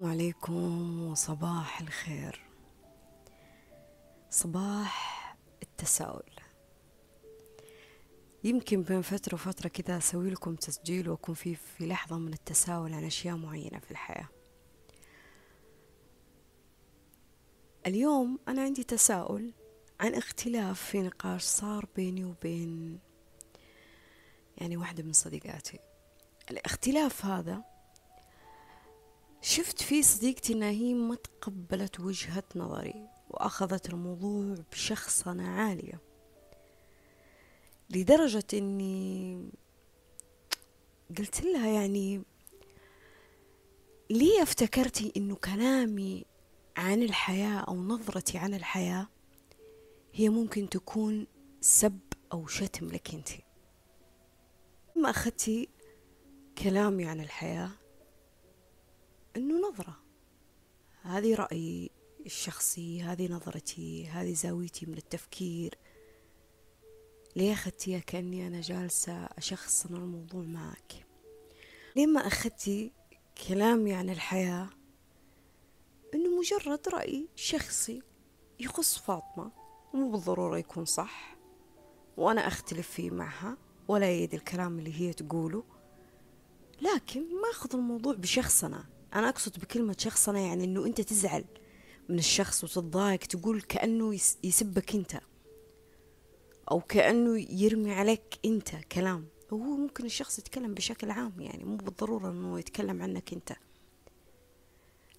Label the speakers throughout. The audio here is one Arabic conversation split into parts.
Speaker 1: وعليكم وصباح الخير. صباح التساؤل. يمكن بين فترة وفترة كذا أسوي لكم تسجيل وأكون في في لحظة من التساؤل عن أشياء معينة في الحياة. اليوم أنا عندي تساؤل عن اختلاف في نقاش صار بيني وبين يعني واحدة من صديقاتي. الاختلاف هذا شفت في صديقتي انها هي ما تقبلت وجهة نظري وأخذت الموضوع بشخصنة عالية لدرجة إني قلت لها يعني ليه افتكرتي إنه كلامي عن الحياة أو نظرتي عن الحياة هي ممكن تكون سب أو شتم لك انتي ما أخذتي كلامي عن الحياة إنه نظرة. هذه رأيي الشخصي هذه نظرتي هذه زاويتي من التفكير. ليه أخذتيها كأني أنا جالسة أشخصن الموضوع معك؟ ليه ما أخذتي كلامي عن الحياة؟ إنه مجرد رأي شخصي يخص فاطمة مو بالضرورة يكون صح. وأنا أختلف فيه معها ولا يد الكلام اللي هي تقوله. لكن ما أخذ الموضوع بشخصنة أنا أقصد بكلمة شخصنة يعني إنه أنت تزعل من الشخص وتتضايق تقول كأنه يسبك أنت أو كأنه يرمي عليك أنت كلام. وهو ممكن الشخص يتكلم بشكل عام يعني مو بالضرورة أنه يتكلم عنك أنت.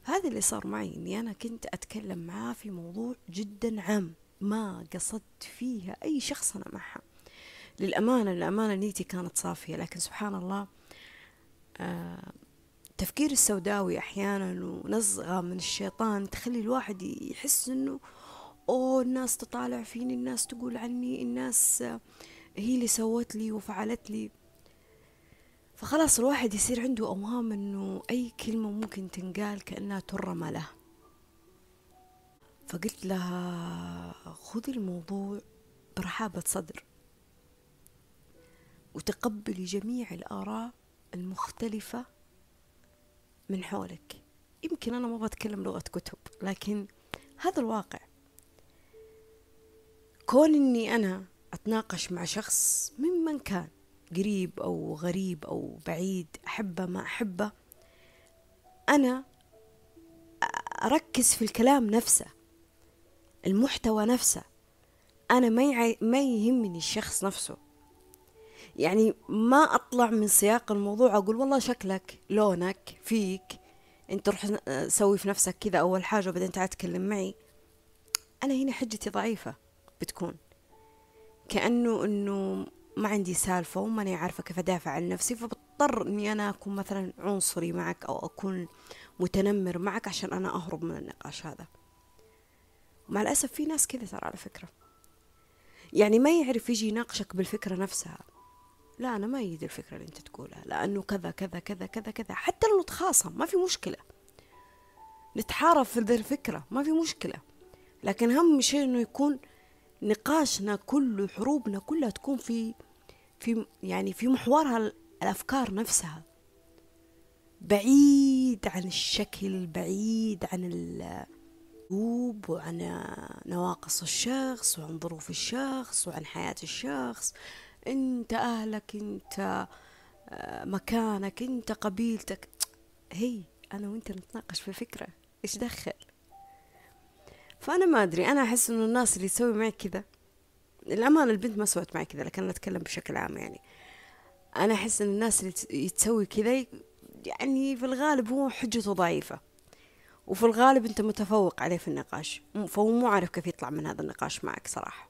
Speaker 1: هذا اللي صار معي أني أنا كنت أتكلم معاه في موضوع جدا عام ما قصدت فيها أي شخص أنا معها. للأمانة للأمانة نيتي كانت صافية لكن سبحان الله آه التفكير السوداوي أحيانا ونزغة من الشيطان تخلي الواحد يحس أنه أوه الناس تطالع فيني الناس تقول عني الناس هي اللي سوت لي وفعلت لي. فخلاص الواحد يصير عنده أوهام أنه أي كلمة ممكن تنقال كأنها ترمى له. فقلت لها خذي الموضوع برحابة صدر وتقبلي جميع الآراء المختلفة من حولك. يمكن أنا ما بتكلم لغة كتب لكن هذا الواقع. كون إني أنا أتناقش مع شخص ممن كان قريب أو غريب أو بعيد أحبه ما أحبه أنا أركز في الكلام نفسه المحتوى نفسه. أنا ما, ما يهمني الشخص نفسه. يعني ما أطلع من سياق الموضوع أقول والله شكلك لونك فيك أنت روح سوي في نفسك كذا أول حاجة وبعدين تعال تكلم معي. أنا هنا حجتي ضعيفة بتكون. كأنه أنه ما عندي سالفة وماني عارفة كيف أدافع عن نفسي فبضطر إني أنا أكون مثلا عنصري معك أو أكون متنمر معك عشان أنا أهرب من النقاش هذا. مع الأسف في ناس كذا ترى على فكرة. يعني ما يعرف يجي يناقشك بالفكرة نفسها. لا أنا ما يجي الفكرة اللي أنت تقولها لأنه كذا كذا كذا كذا كذا. حتى لو نتخاصم ما في مشكلة. نتحارب في ذي الفكرة ما في مشكلة. لكن أهم شيء إنه يكون نقاشنا كله حروبنا كلها تكون في في يعني في محورها الأفكار نفسها. بعيد عن الشكل بعيد عن الأسلوب وعن نواقص الشخص وعن ظروف الشخص وعن حياة الشخص. انت اهلك انت مكانك انت قبيلتك. هي أنا وانت نتناقش في فكرة. إيش دخل؟ فأنا ما أدري. أنا أحس إنه الناس اللي تسوي معي كذا الأمانة البنت ما سوت معي كذا لكن أنا أتكلم بشكل عام يعني. أنا أحس إن الناس اللي تسوي كذا يعني في الغالب هو حجته ضعيفة. وفي الغالب أنت متفوق عليه في النقاش. فهو مو عارف كيف يطلع من هذا النقاش معك صراحة.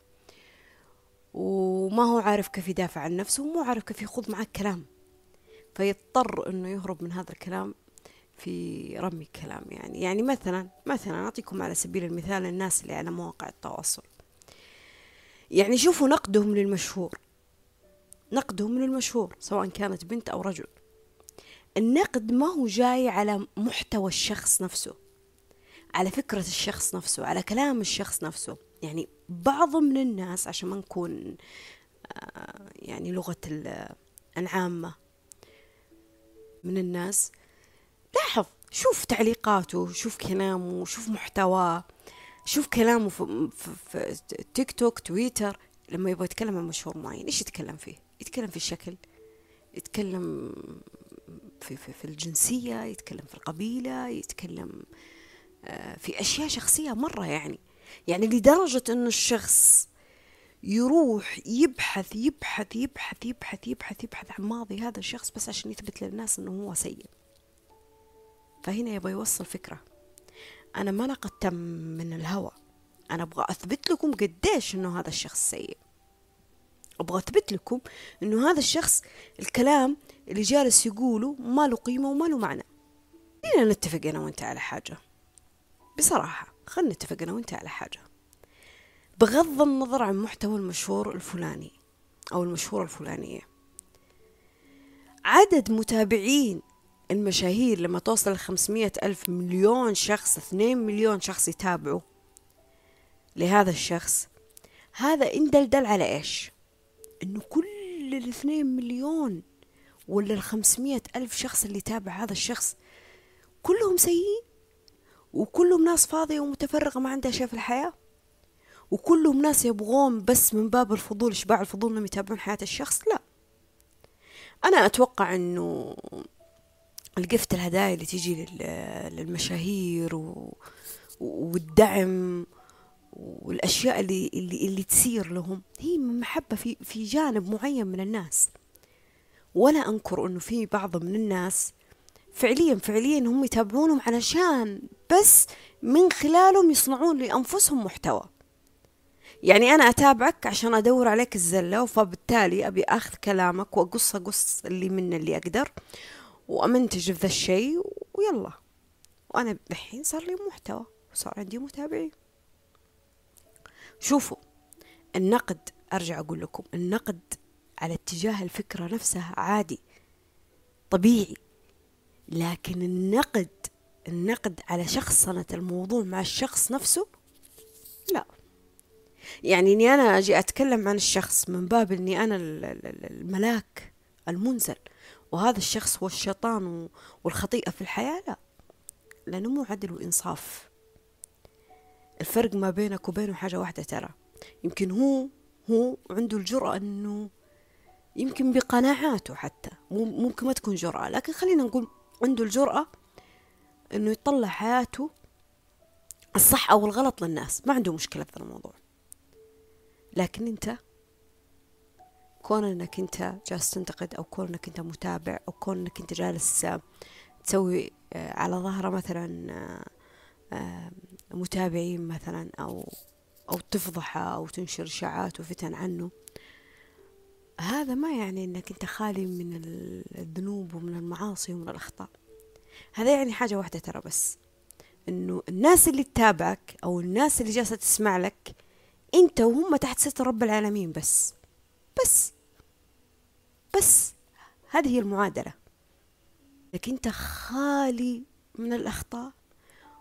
Speaker 1: وما هو عارف كيف يدافع عن نفسه ومو عارف كيف يخوض معك كلام. فيضطر إنه يهرب من هذا الكلام في رمي الكلام يعني. يعني مثلا مثلا أعطيكم على سبيل المثال الناس اللي على مواقع التواصل. يعني شوفوا نقدهم للمشهور. نقدهم للمشهور سواء كانت بنت أو رجل. النقد ما هو جاي على محتوى الشخص نفسه على فكرة الشخص نفسه على كلام الشخص نفسه. يعني بعض من الناس عشان ما نكون يعني لغة العامة من الناس لاحظ شوف تعليقاته شوف كلامه شوف محتواه شوف كلامه في, في, في تيك توك تويتر لما يبغى يتكلم عن مشهور معين إيش يتكلم فيه؟ يتكلم في الشكل يتكلم في, في, في الجنسية يتكلم في القبيلة يتكلم آه، في أشياء شخصية مرة يعني. يعني لدرجة أنه الشخص يروح يبحث يبحث يبحث يبحث يبحث يبحث عن ماضي هذا الشخص بس عشان يثبت للناس أنه هو سيء. فهنا يبغى يوصل فكرة. أنا ما نقدت من الهوى. أنا أبغى أثبت لكم قديش أنه هذا الشخص سيء. أبغى أثبت لكم أنه هذا الشخص الكلام اللي جالس يقوله ما له قيمة وما له معنى. خلينا نتفق أنا وأنت على حاجة. بصراحة. خلينا نتفق أنا وأنت على حاجة. بغض النظر عن محتوى المشهور الفلاني أو المشهورة الفلانية. عدد متابعين المشاهير لما توصل لخمسمية ألف مليون شخص اثنين مليون شخص يتابعوا لهذا الشخص هذا إن دلدل على إيش؟ إنه كل الاثنين مليون ولا الخمسمية ألف شخص اللي يتابع هذا الشخص كلهم سيئين. وكلهم ناس فاضية ومتفرغة ما عندها شيء في الحياة؟ وكلهم ناس يبغون بس من باب الفضول إشباع الفضول إنهم يتابعون حياة الشخص؟ لا. أنا أتوقع إنه القفت الهدايا اللي تيجي للمشاهير و... والدعم والأشياء اللي اللي اللي تصير لهم هي محبة في في جانب معين من الناس. ولا أنكر إنه في بعض من الناس فعليا فعليا هم يتابعونهم علشان بس من خلالهم يصنعون لأنفسهم محتوى. يعني أنا أتابعك عشان أدور عليك الزلة فبالتالي أبي أخذ كلامك وأقص أقص اللي من اللي أقدر وأمنتج في ذا الشيء ويلا. وأنا الحين صار لي محتوى وصار عندي متابعين. شوفوا النقد أرجع أقول لكم النقد على اتجاه الفكرة نفسها عادي طبيعي. لكن النقد النقد على شخصنة الموضوع مع الشخص نفسه؟ لا. يعني إني أنا أجي أتكلم عن الشخص من باب إني أنا الملاك المنزل وهذا الشخص هو الشيطان والخطيئة في الحياة؟ لا. لأنه مو عدل وإنصاف. الفرق ما بينك وبينه حاجة واحدة ترى. يمكن هو هو عنده الجرأة أنه يمكن بقناعاته حتى. ممكن ما تكون جرأة. لكن خلينا نقول عنده الجرأة أنه يطلع حياته الصح أو الغلط للناس. ما عنده مشكلة في الموضوع. لكن أنت كون إنك أنت جالس تنتقد أو كون إنك أنت متابع أو كون إنك أنت جالس تسوي آه، على ظهره مثلا آه، متابعين مثلا أو أو تفضحه أو تنشر إشاعات وفتن عنه. هذا ما يعني إنك أنت خالي من الذنوب ومن المعاصي ومن الأخطاء. هذا يعني حاجة واحدة ترى بس إنه الناس اللي تتابعك أو الناس اللي جالسة تسمع لك أنت وهم تحت ستر رب العالمين بس بس بس. هذه هي المعادلة. لكن أنت خالي من الأخطاء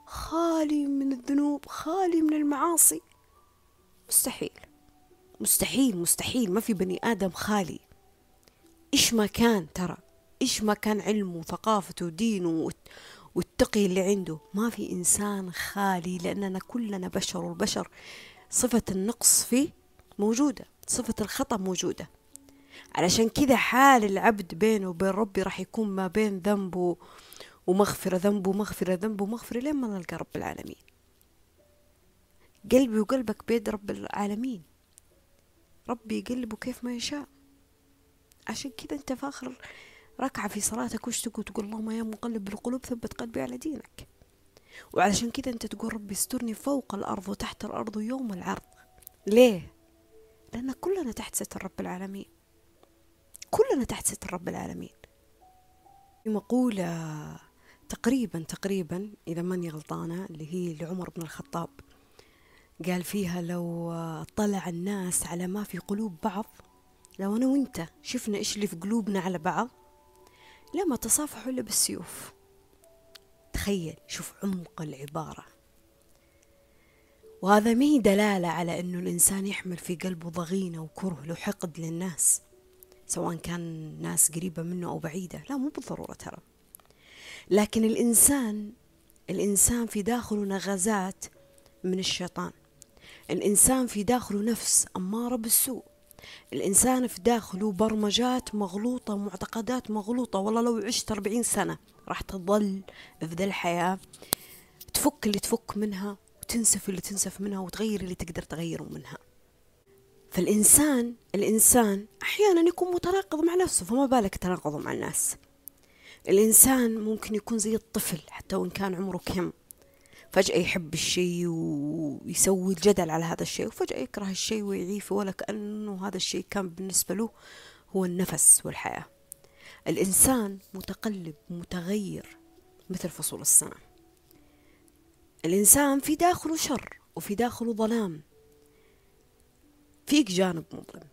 Speaker 1: خالي من الذنوب خالي من المعاصي مستحيل. مستحيل مستحيل. ما في بني آدم خالي. إيش ما كان ترى إيش ما كان علمه وثقافته ودينه والتقي اللي عنده. ما في إنسان خالي لأننا كلنا بشر والبشر صفة النقص فيه موجودة صفة الخطأ موجودة. علشان كذا حال العبد بينه وبين ربي راح يكون ما بين ذنبه ومغفرة ذنبه ومغفرة ذنبه ومغفرة لين ما نلقى رب العالمين. قلبي وقلبك بيد رب العالمين. ربي يقلبه كيف ما يشاء. عشان كذا انت في آخر ركعة في صلاتك وش تقول؟ تقول اللهم يا مقلب القلوب ثبت قلبي على دينك. وعلشان كذا انت تقول ربي استرني فوق الأرض وتحت الأرض يوم العرض. ليه؟ لأن كلنا تحت ستر رب العالمين. كلنا تحت ستر رب العالمين. مقولة تقريبا تقريبا إذا ماني غلطانة اللي هي لعمر بن الخطاب. قال فيها لو طلع الناس على ما في قلوب بعض لو أنا وإنت شفنا إيش اللي في قلوبنا على بعض لا ما تصافحوا إلا بالسيوف. تخيل شوف عمق العبارة. وهذا ما هي دلالة على أنه الإنسان يحمل في قلبه ضغينة وكره وحقد للناس سواء كان ناس قريبة منه أو بعيدة. لا مو بالضرورة ترى. لكن الإنسان الإنسان في داخله نغزات من الشيطان. الإنسان في داخله نفس أمارة بالسوء الإنسان في داخله برمجات مغلوطة معتقدات مغلوطة. والله لو عشت أربعين سنة راح تظل في ذا الحياة. تفك اللي تفك منها وتنسف اللي تنسف منها وتغير اللي تقدر تغيره منها. فالإنسان الإنسان أحيانا يكون متناقض مع نفسه فما بالك تناقضه مع الناس. الإنسان ممكن يكون زي الطفل حتى وإن كان عمره كم. فجأة يحب الشيء ويسوي الجدل على هذا الشيء وفجأة يكره الشيء ويعيفه ولا كأنه هذا الشيء كان بالنسبة له هو النفس والحياة. الإنسان متقلب متغير مثل فصول السنة الإنسان في داخله شر وفي داخله ظلام. فيك جانب مظلم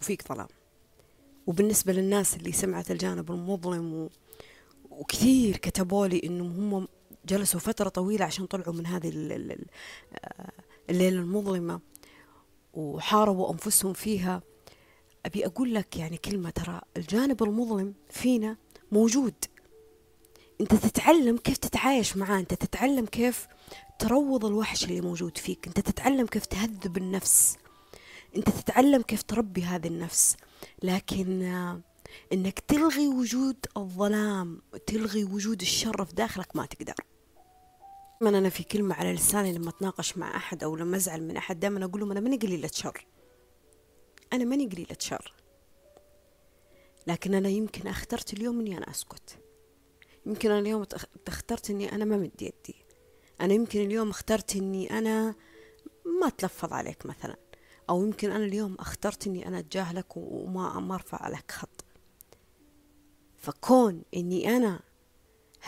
Speaker 1: وفيك ظلام. وبالنسبة للناس اللي سمعت الجانب المظلم و... وكثير كتبوا لي إنهم هم جلسوا فترة طويلة عشان طلعوا من هذه آه، الليلة المظلمة وحاربوا أنفسهم فيها. أبي أقول لك يعني كلمة ترى الجانب المظلم فينا موجود. أنت تتعلم كيف تتعايش معاه أنت تتعلم كيف تروض الوحش اللي موجود فيك أنت تتعلم كيف تهذب النفس أنت تتعلم كيف تربي هذه النفس. لكن آه، إنك تلغي وجود الظلام تلغي وجود الشر في داخلك ما تقدر. من أنا في كلمة على لساني لما أتناقش مع أحد أو لما أزعل من أحد دائما أقول لهم أنا ماني قليله شر أنا ماني قليله شر لكن أنا يمكن أخترت اليوم إني أنا أسكت. يمكن أنا اليوم اخترت إني أنا ما مدي يدي. أنا يمكن اليوم اخترت إني أنا ما أتلفظ عليك مثلا. أو يمكن أنا اليوم اخترت إني أنا أتجاهلك وما ما أرفع عليك خط. فكون إني أنا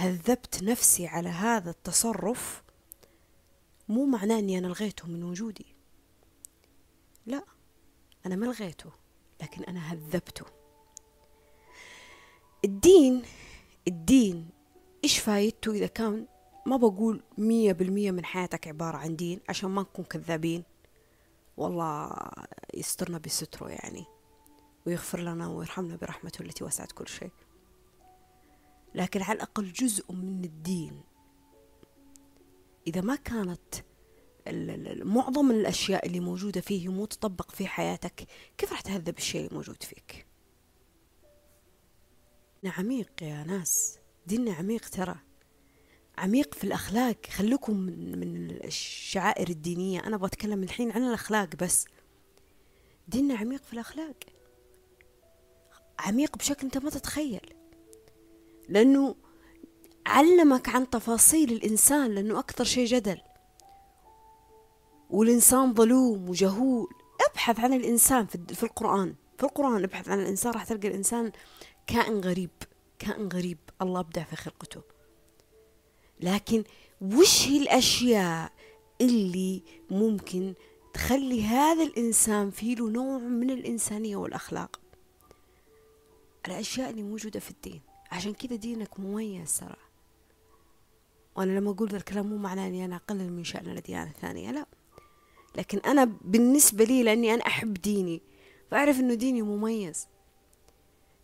Speaker 1: هذبت نفسي على هذا التصرف مو معناه إني أنا لغيته من وجودي. لا أنا ما لغيته لكن أنا هذبته. الدين الدين إيش فايدته إذا كان ما بقول مية بالمية من حياتك عبارة عن دين عشان ما نكون كذابين؟ والله يسترنا بستره يعني ويغفر لنا ويرحمنا برحمته التي وسعت كل شيء. لكن على الأقل جزء من الدين. إذا ما كانت معظم الأشياء اللي موجودة فيه مو تطبق في حياتك كيف راح تهذب الشيء اللي موجود فيك؟ عميق يا ناس. ديننا عميق ترى. عميق في الأخلاق. خلوكم من, من الشعائر الدينية. أنا بتكلم الحين عن الأخلاق بس. ديننا عميق في الأخلاق. عميق بشكل أنت ما تتخيل. لأنه علمك عن تفاصيل الإنسان لأنه أكثر شيء جدل. والإنسان ظلوم وجهول. ابحث عن الإنسان في القرآن. في القرآن ابحث عن الإنسان راح تلقى الإنسان كائن غريب. كائن غريب. الله أبدع في خلقته. لكن وش هي الأشياء اللي ممكن تخلي هذا الإنسان فيه له نوع من الإنسانية والأخلاق؟ الأشياء اللي موجودة في الدين. عشان كذا دينك مميز ترى وأنا لما أقول ذا الكلام مو معناه أني أنا أقلل من شأن الأديان الثانية لا. لكن أنا بالنسبة لي لأني أنا أحب ديني فأعرف أنه ديني مميز.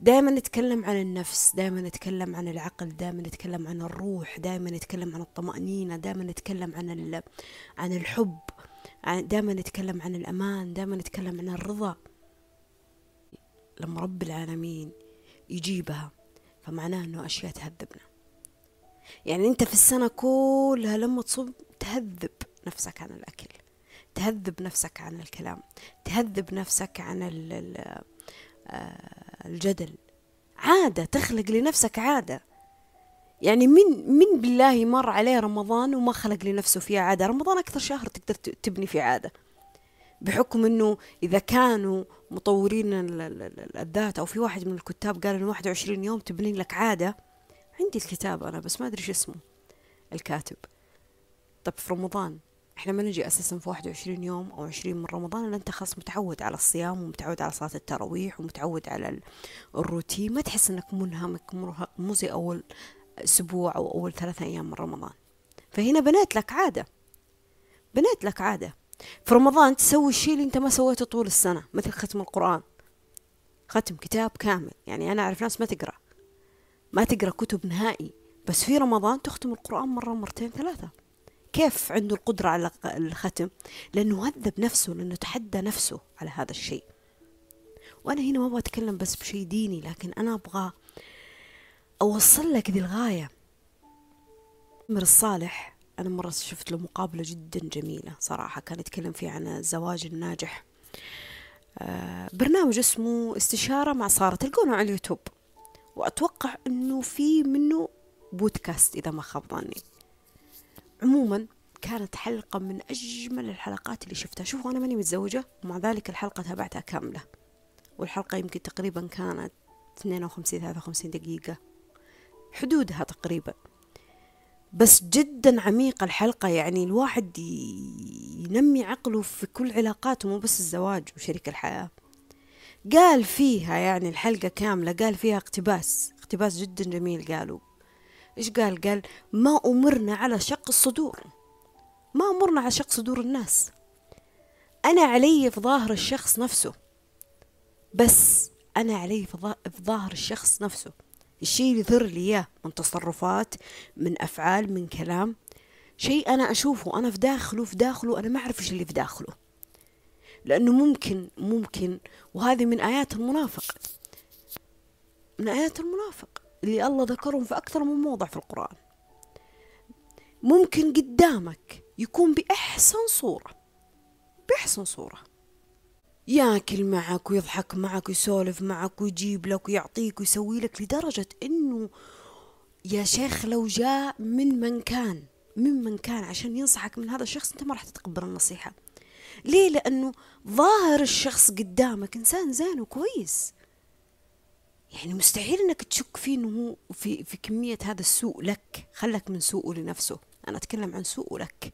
Speaker 1: دائما نتكلم عن النفس دائما نتكلم عن العقل دائما نتكلم عن الروح دائما نتكلم عن الطمأنينة دائما نتكلم عن عن الحب دائما نتكلم عن الأمان دائما نتكلم عن الرضا. لما رب العالمين يجيبها فمعناه أنه أشياء تهذبنا. يعني أنت في السنة كلها لما تصوم تهذب نفسك عن الأكل تهذب نفسك عن الكلام تهذب نفسك عن آه، الجدل. عادة تخلق لنفسك عادة. يعني من من بالله مر عليه رمضان وما خلق لنفسه فيها عادة. رمضان أكثر شهر تقدر تبني فيه عادة. بحكم إنه إذا كانوا مطورين الذات أو في واحد من الكتاب قال انه 21 يوم تبني لك عادة. عندي الكتاب أنا بس ما أدري شو اسمه الكاتب. طب في رمضان إحنا ما نجي أساسا في 21 يوم أو 20 من رمضان إلا أنت خلاص متعود على الصيام ومتعود على صلاة التراويح ومتعود على الروتين. ما تحس إنك منهمك مو زي أول أسبوع أو أول ثلاثة أيام من رمضان. فهنا بنيت لك عادة. بنيت لك عادة. في رمضان تسوي الشيء اللي انت ما سويته طول السنة مثل ختم القرآن. ختم كتاب كامل. يعني أنا أعرف ناس ما تقرأ. ما تقرأ كتب نهائي. بس في رمضان تختم القرآن مرة مرتين ثلاثة. كيف عنده القدرة على الختم؟ لأنه هذب نفسه لأنه تحدى نفسه على هذا الشيء. وأنا هنا ما أبغى أتكلم بس بشيء ديني لكن أنا أبغى أوصل لك ذي الغاية. عمر الصالح أنا مرة شفت له مقابلة جدا جميلة صراحة كان يتكلم فيه عن الزواج الناجح. آه برنامج اسمه استشارة مع سارة تلقونه على اليوتيوب. وأتوقع أنه في منه بودكاست إذا ما خاب ظني. عموما كانت حلقة من أجمل الحلقات اللي شفتها. شوفوا أنا ماني متزوجة ومع ذلك الحلقة تابعتها كاملة. والحلقة يمكن تقريبا كانت 52 53 دقيقة. حدودها تقريبا. بس جدا عميقة الحلقة يعني الواحد ينمي عقله في كل علاقاته مو بس الزواج وشريك الحياة. قال فيها يعني الحلقة كاملة قال فيها اقتباس اقتباس جدا جميل قالوا. إيش قال؟ قال ما أمرنا على شق الصدور ما أمرنا على شق صدور الناس. أنا علي في ظاهر الشخص نفسه بس أنا علي في ظاهر الشخص نفسه. الشيء اللي يثر لي إياه من تصرفات من أفعال من كلام. شيء أنا أشوفه أنا في داخله في داخله أنا ما أعرف إيش اللي في داخله. لأنه ممكن ممكن وهذه من آيات المنافق. من آيات المنافق اللي الله ذكرهم في أكثر من موضع في القرآن. ممكن قدامك يكون بأحسن صورة بأحسن صورة. ياكل معك ويضحك معك ويسولف معك ويجيب لك ويعطيك ويسوي لك لدرجة إنه يا شيخ لو جاء من من كان من من كان عشان ينصحك من هذا الشخص أنت ما راح تتقبل النصيحة. ليه؟ لأنه ظاهر الشخص قدامك إنسان زين وكويس. يعني مستحيل إنك تشك فيه إنه هو في في كمية هذا السوء لك خلك من سوءه لنفسه. أنا أتكلم عن سوءه لك.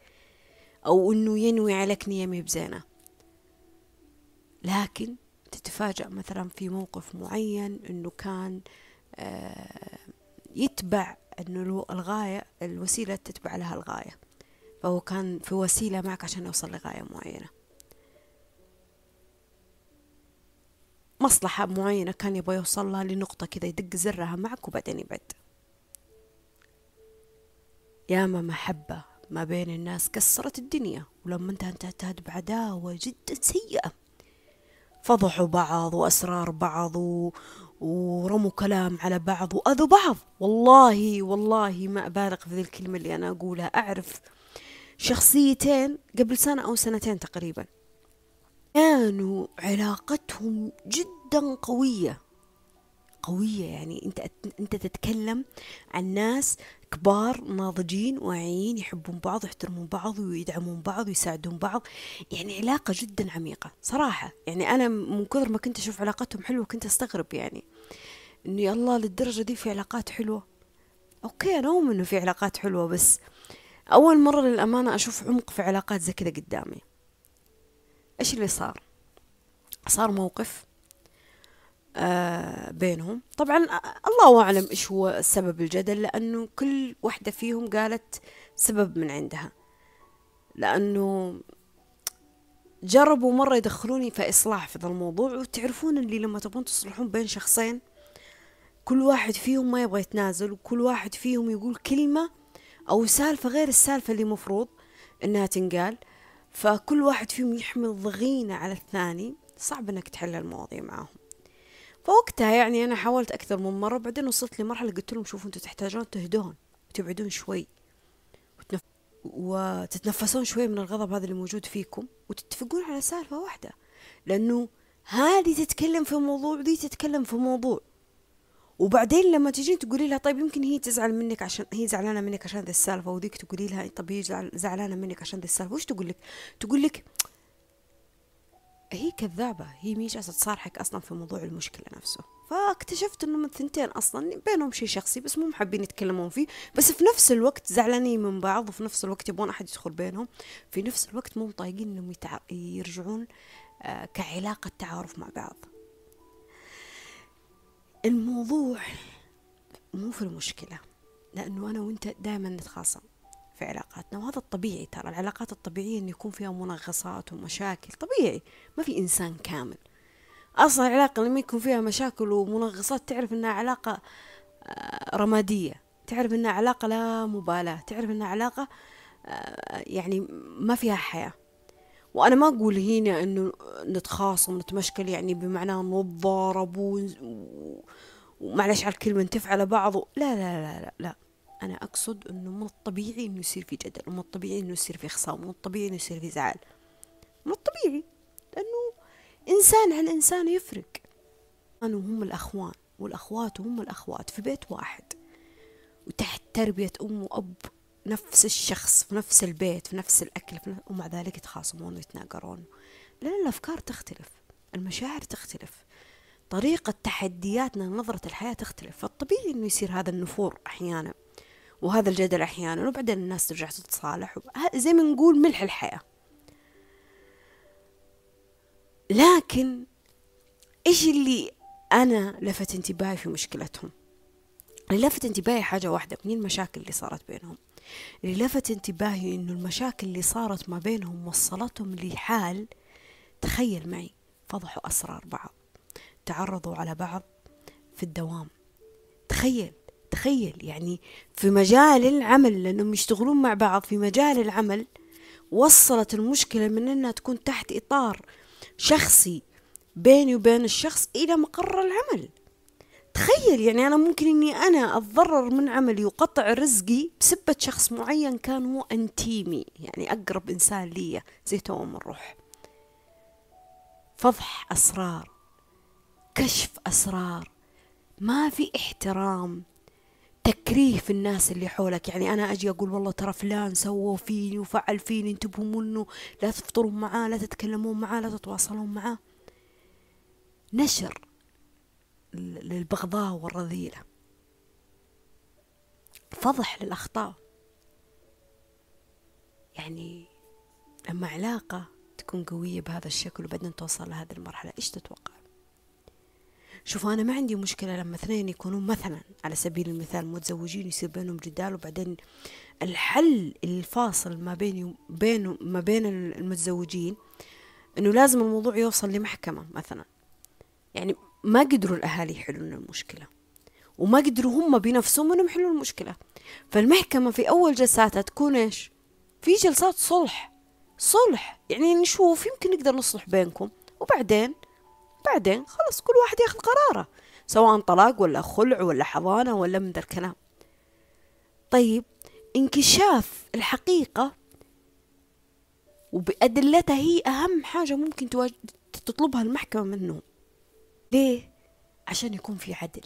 Speaker 1: أو إنه ينوي عليك نية بزينة. لكن تتفاجأ مثلا في موقف معين إنه كان آه، يتبع إنه الغاية الوسيلة تتبع لها الغاية. فهو كان في وسيلة معك عشان يوصل لغاية معينة. مصلحة معينة كان يبغى يوصل لها لنقطة كذا يدق زرها معك وبعدين يبعد. ياما محبة ما بين الناس كسرت الدنيا. ولما انتهى انتهت بعداوة جدا سيئة. فضحوا بعض وأسرار بعض و... ورموا كلام على بعض وأذوا بعض. والله والله ما أبالغ في ذي الكلمة اللي أنا أقولها. أعرف شخصيتين قبل سنة أو سنتين تقريبا كانوا علاقتهم جدا قوية. قوية يعني أنت أنت تتكلم عن ناس كبار ناضجين واعيين يحبون بعض يحترمون بعض ويدعمون بعض ويساعدون بعض. يعني علاقة جدا عميقة صراحة. يعني أنا من كثر ما كنت أشوف علاقتهم حلوة كنت أستغرب يعني إنه يا الله للدرجة دي في علاقات حلوة. أوكي أنا أؤمن إنه في علاقات حلوة بس أول مرة للأمانة أشوف عمق في علاقات زي كذا قدامي. إيش اللي صار؟ صار موقف بينهم. طبعا الله أعلم إيش هو سبب الجدل لأنه كل واحدة فيهم قالت سبب من عندها. لأنه جربوا مرة يدخلوني في إصلاح في ذا الموضوع وتعرفون اللي لما تبون تصلحون بين شخصين كل واحد فيهم ما يبغى يتنازل وكل واحد فيهم يقول كلمة أو سالفة غير السالفة اللي مفروض إنها تنقال. فكل واحد فيهم يحمل ضغينة على الثاني. صعب إنك تحل المواضيع معهم. فوقتها يعني أنا حاولت أكثر من مرة بعدين وصلت لمرحلة قلت لهم شوفوا أنتوا تحتاجون تهدون وتبعدون شوي وتنف... وتتنفسون شوي من الغضب هذا اللي موجود فيكم وتتفقون على سالفة واحدة لأنه هذه تتكلم في موضوع ودي تتكلم في موضوع. وبعدين لما تجين تقولي لها طيب يمكن هي تزعل منك عشان هي زعلانة منك عشان ذي السالفة وذيك تقولي لها طيب هي زعلانة منك عشان ذي السالفة وش تقول لك؟ تقول لك هي كذابة هي مي جالسة تصارحك أصلا في موضوع المشكلة نفسه. فاكتشفت إنه من ثنتين أصلا بينهم شيء شخصي بس مو حابين يتكلمون فيه. بس في نفس الوقت زعلانين من بعض وفي نفس الوقت يبغون أحد يدخل بينهم. في نفس الوقت مو طايقين إنهم يتع... يرجعون آه كعلاقة تعارف مع بعض. الموضوع مو في المشكلة لأنه أنا وأنت دائما نتخاصم. في علاقاتنا وهذا الطبيعي ترى العلاقات الطبيعية أن يكون فيها منغصات ومشاكل طبيعي ما في إنسان كامل. أصلا العلاقة لما يكون فيها مشاكل ومنغصات تعرف أنها علاقة آه، رمادية تعرف إنها علاقة لا مبالاة تعرف إنها علاقة آه، يعني ما فيها حياة. وأنا ما أقول هنا إنه نتخاصم نتمشكل يعني بمعنى نتضارب ومعلش على الكلمة نتف على بعض لا لا لا لا لا. أنا أقصد أنه من الطبيعي أنه يصير في جدل ومن الطبيعي أنه يصير في خصام ومن الطبيعي أنه يصير في زعل. من الطبيعي لأنه إنسان عن إنسان يفرق. أنا هم الأخوان والأخوات هم الأخوات في بيت واحد وتحت تربية أم وأب نفس الشخص في نفس البيت في نفس الأكل في نفس ومع ذلك يتخاصمون ويتناقرون. لأن الأفكار تختلف المشاعر تختلف طريقة تحدياتنا نظرة الحياة تختلف. فالطبيعي إنه يصير هذا النفور أحيانا. وهذا الجدل أحيانا وبعدين الناس ترجع تتصالح زي ما نقول ملح الحياة. لكن إيش اللي أنا لفت انتباهي في مشكلتهم؟ اللي لفت انتباهي حاجة واحدة من المشاكل اللي صارت بينهم. اللي لفت انتباهي إنه المشاكل اللي صارت ما بينهم وصلتهم لحال تخيل معي فضحوا أسرار بعض تعرضوا على بعض في الدوام. تخيل. تخيل يعني في مجال العمل لأنهم يشتغلون مع بعض في مجال العمل وصلت المشكلة من أنها تكون تحت إطار شخصي بيني وبين الشخص إلى مقر العمل. تخيل يعني أنا ممكن إني أنا أتضرر من عملي وقطع رزقي بسبة شخص معين كان هو أنتيمي يعني أقرب إنسان لي زي توم الروح فضح أسرار كشف أسرار ما في احترام. تكريه في الناس اللي حولك. يعني أنا أجي أقول والله ترى فلان سووا فيني وفعل فيني انتبهوا منه لا تفطرون معاه لا تتكلمون معاه لا تتواصلون معاه. نشر للبغضاء والرذيلة. فضح للأخطاء. يعني لما علاقة تكون قوية بهذا الشكل وبعدين توصل لهذه المرحلة إيش تتوقع؟ شوفوا أنا ما عندي مشكلة لما اثنين يكونون مثلا على سبيل المثال متزوجين يصير بينهم جدال وبعدين الحل الفاصل ما بيني وبين ما بين المتزوجين إنه لازم الموضوع يوصل لمحكمة مثلا. يعني ما قدروا الأهالي يحلون المشكلة وما قدروا هم بنفسهم إنهم يحلوا المشكلة. فالمحكمة في أول جلساتها تكون إيش؟ في جلسات صلح صلح. يعني نشوف يمكن نقدر نصلح بينكم وبعدين بعدين خلاص كل واحد ياخذ قراره سواء طلاق ولا خلع ولا حضانة ولا من ذا الكلام. طيب انكشاف الحقيقة وبأدلتها هي أهم حاجة ممكن تطلبها المحكمة منه. ليه؟ عشان يكون في عدل.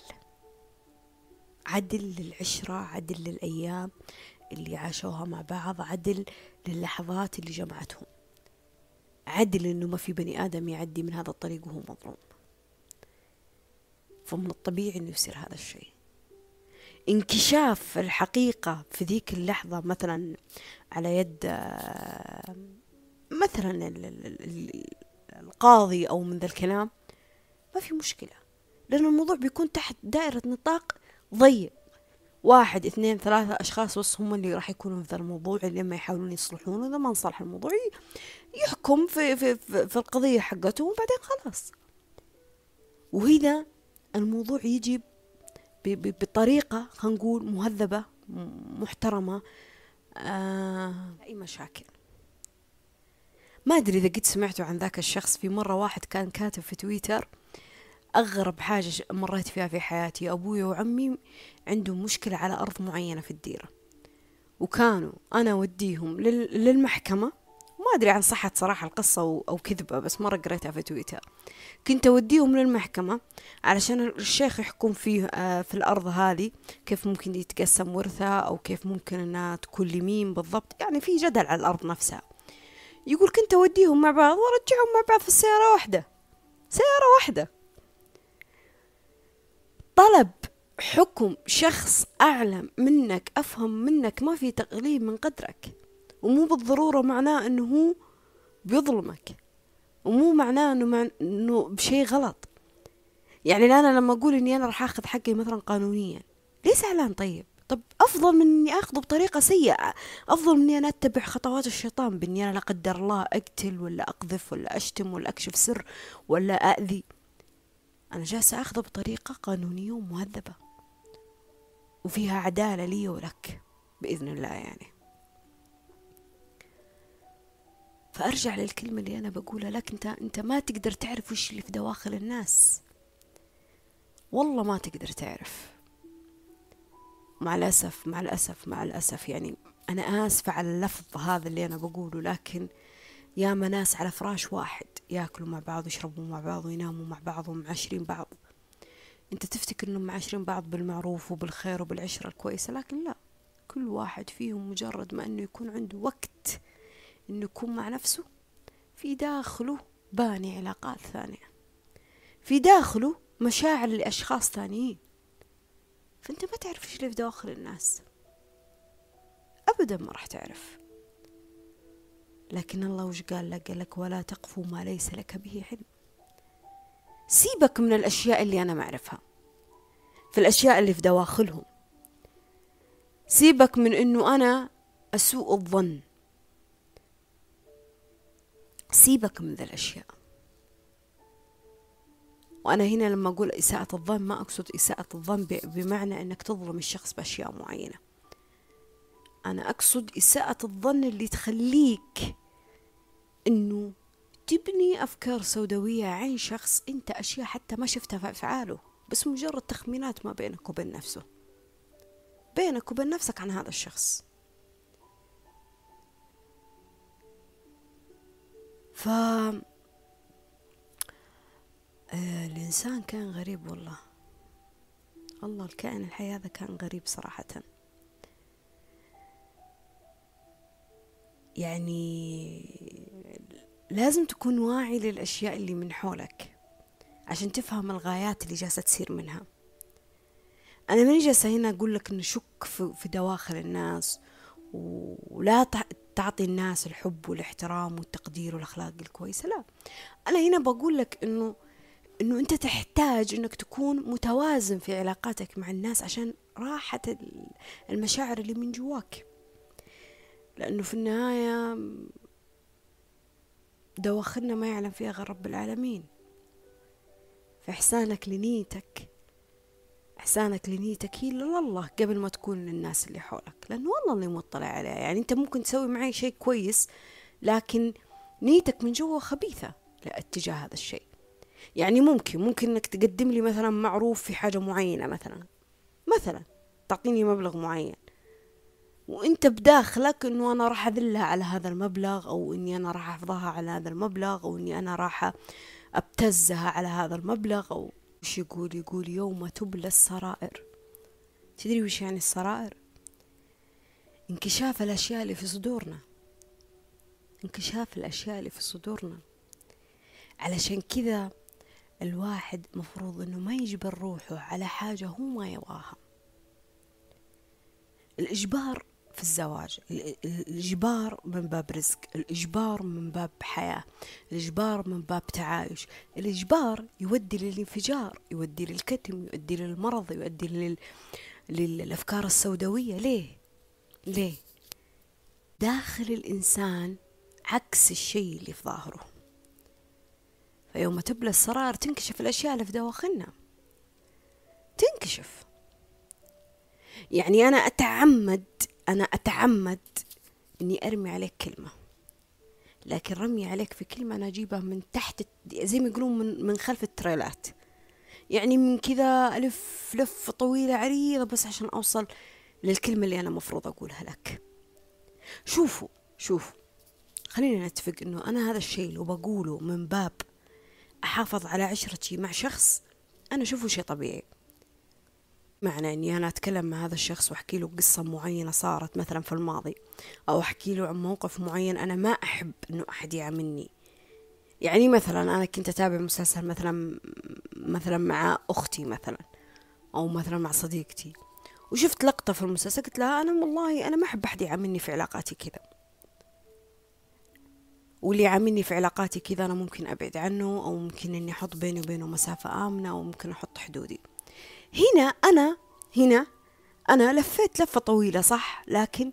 Speaker 1: عدل للعشرة عدل للأيام اللي عاشوها مع بعض عدل للحظات اللي جمعتهم. عدل إنه ما في بني آدم يعدي من هذا الطريق وهو مظلوم. فمن الطبيعي إنه يصير هذا الشيء. انكشاف الحقيقة في ذيك اللحظة مثلا على يد مثلا القاضي أو من ذا الكلام ما في مشكلة لأن الموضوع بيكون تحت دائرة نطاق ضيق. واحد اثنين ثلاثة أشخاص بس هم اللي راح يكونوا في ذا الموضوع لما يحاولون يصلحون. إذا ما انصلح الموضوع يحكم في, في, في, في القضية حقته وبعدين خلاص. وهنا الموضوع يجي بطريقة خلينا نقول مهذبة محترمة آه أي مشاكل. ما أدري إذا قد سمعتوا عن ذاك الشخص. في مرة واحد كان كاتب في تويتر أغرب حاجة مريت فيها في حياتي. أبوي وعمي عندهم مشكلة على أرض معينة في الديرة. وكانوا أنا وديهم للمحكمة. ما أدري عن صحة صراحة القصة أو كذبة بس مرة قريتها في تويتر. كنت أوديهم للمحكمة علشان الشيخ يحكم فيه آه، في الأرض هذه كيف ممكن يتقسم ورثها أو كيف ممكن أنها تكون لمين بالضبط. يعني في جدل على الأرض نفسها. يقول كنت أوديهم مع بعض وأرجعهم مع بعض في السيارة واحدة. سيارة واحدة. طلب حكم شخص أعلم منك أفهم منك ما في تقليل من قدرك. ومو بالضرورة معناه أنه هو بيظلمك. ومو معناه أنه, مع... أنه بشيء غلط. يعني أنا لما أقول أني أنا راح أخذ حقي مثلا قانونيا ليه زعلان طيب. طب أفضل من أني أخذه بطريقة سيئة. أفضل من أني أنا أتبع خطوات الشيطان بأني أنا لا قدر الله أقتل ولا أقذف ولا أشتم ولا أكشف سر ولا أأذي. أنا جالسة أخذه بطريقة قانونية ومهذبة. وفيها عدالة لي ولك بإذن الله يعني. فأرجع للكلمة اللي أنا بقولها لك. أنت أنت ما تقدر تعرف وش اللي في دواخل الناس. والله ما تقدر تعرف. مع الأسف مع الأسف مع الأسف. يعني أنا آسفة على اللفظ هذا اللي أنا بقوله لكن ياما ناس على فراش واحد ياكلوا مع بعض ويشربوا مع بعض ويناموا مع بعض ومعاشرين بعض. انت تفتكر انهم معاشرين بعض بالمعروف وبالخير وبالعشرة الكويسة؟ لكن لا كل واحد فيهم مجرد ما انه يكون عنده وقت انه يكون مع نفسه في داخله باني علاقات ثانية في داخله مشاعر لأشخاص ثانيين. فأنت ما تعرف إيش اللي في داخل الناس. أبدا ما راح تعرف. لكن الله وش قال لك قال لك ولا تقفوا ما ليس لك به علم. سيبك من الأشياء اللي أنا ما أعرفها. في الأشياء اللي في دواخلهم. سيبك من أنه أنا أسوء الظن. سيبك من ذا الأشياء. وأنا هنا لما أقول إساءة الظن ما أقصد إساءة الظن بمعنى أنك تظلم الشخص بأشياء معينة. أنا أقصد إساءة الظن اللي تخليك أنه تبني أفكار سوداوية عن شخص أنت أشياء حتى ما شفتها في أفعاله بس مجرد تخمينات ما بينك وبين نفسه. بينك وبين نفسك عن هذا الشخص. ف آه، الإنسان كان غريب والله. الله الكائن الحي هذا كان غريب صراحة. يعني لازم تكون واعي للأشياء اللي من حولك عشان تفهم الغايات اللي جالسة تصير منها. أنا ماني جالسة هنا أقول لك نشك في دواخل الناس ولا تعطي الناس الحب والاحترام والتقدير والأخلاق الكويسة لا. أنا هنا بقول لك إنه إنه أنت تحتاج إنك تكون متوازن في علاقاتك مع الناس عشان راحة المشاعر اللي من جواك. لأنه في النهاية دواخلنا ما يعلم فيها غير رب العالمين. فإحسانك لنيتك إحسانك لنيتك هي لله قبل ما تكون للناس اللي حولك لأنه والله اللي مطلع عليها. يعني أنت ممكن تسوي معي شيء كويس لكن نيتك من جوا خبيثة اتجاه هذا الشيء. يعني ممكن ممكن إنك تقدم لي مثلا معروف في حاجة معينة مثلا. مثلا تعطيني مبلغ معين. وانت بداخلك انه أنا راح اذلها على هذا المبلغ أو اني أنا راح احفظها على هذا المبلغ أو اني أنا راح ابتزها على هذا المبلغ أو وش يقول؟ يقول يوم تبلى السرائر. تدري وش يعني السرائر؟ انكشاف الأشياء اللي في صدورنا. انكشاف الأشياء اللي في صدورنا. علشان كذا الواحد مفروض إنه ما يجبر روحه على حاجة هو ما يبغاها. الإجبار في الزواج. الإجبار من باب رزق الإجبار من باب حياة الإجبار من باب تعايش. الإجبار يودي للانفجار يودي للكتم يؤدي للمرض يؤدي لل... للأفكار السوداوية. ليه؟ ليه؟ داخل الإنسان عكس الشيء اللي في ظاهره. فيوم تبلى السرائر تنكشف الأشياء اللي في دواخلنا. تنكشف. يعني أنا أتعمد أنا أتعمد إني أرمي عليك كلمة. لكن رمي عليك في كلمة أنا أجيبها من تحت زي ما يقولون من, من خلف التريلات. يعني من كذا ألف لف طويلة عريضة بس عشان أوصل للكلمة اللي أنا مفروض أقولها لك. شوفوا شوفوا. خلينا نتفق إنه أنا هذا الشيء لو بقوله من باب أحافظ على عشرتي مع شخص أنا أشوفه شيء طبيعي. معنى إني أنا أتكلم مع هذا الشخص وأحكي له قصة معينة صارت مثلا في الماضي أو أحكي له عن موقف معين أنا ما أحب إنه أحد يعاملني. يعني مثلا أنا كنت أتابع مسلسل مثلا مثلا مع أختي مثلا أو مثلا مع صديقتي. وشفت لقطة في المسلسل قلت لها أنا والله أنا ما أحب أحد يعاملني في علاقاتي كذا. واللي يعاملني في علاقاتي كذا أنا ممكن أبعد عنه أو ممكن إني أحط بيني وبينه مسافة آمنة أو ممكن أحط حدودي. هنا أنا هنا أنا لفيت لفة طويلة صح؟ لكن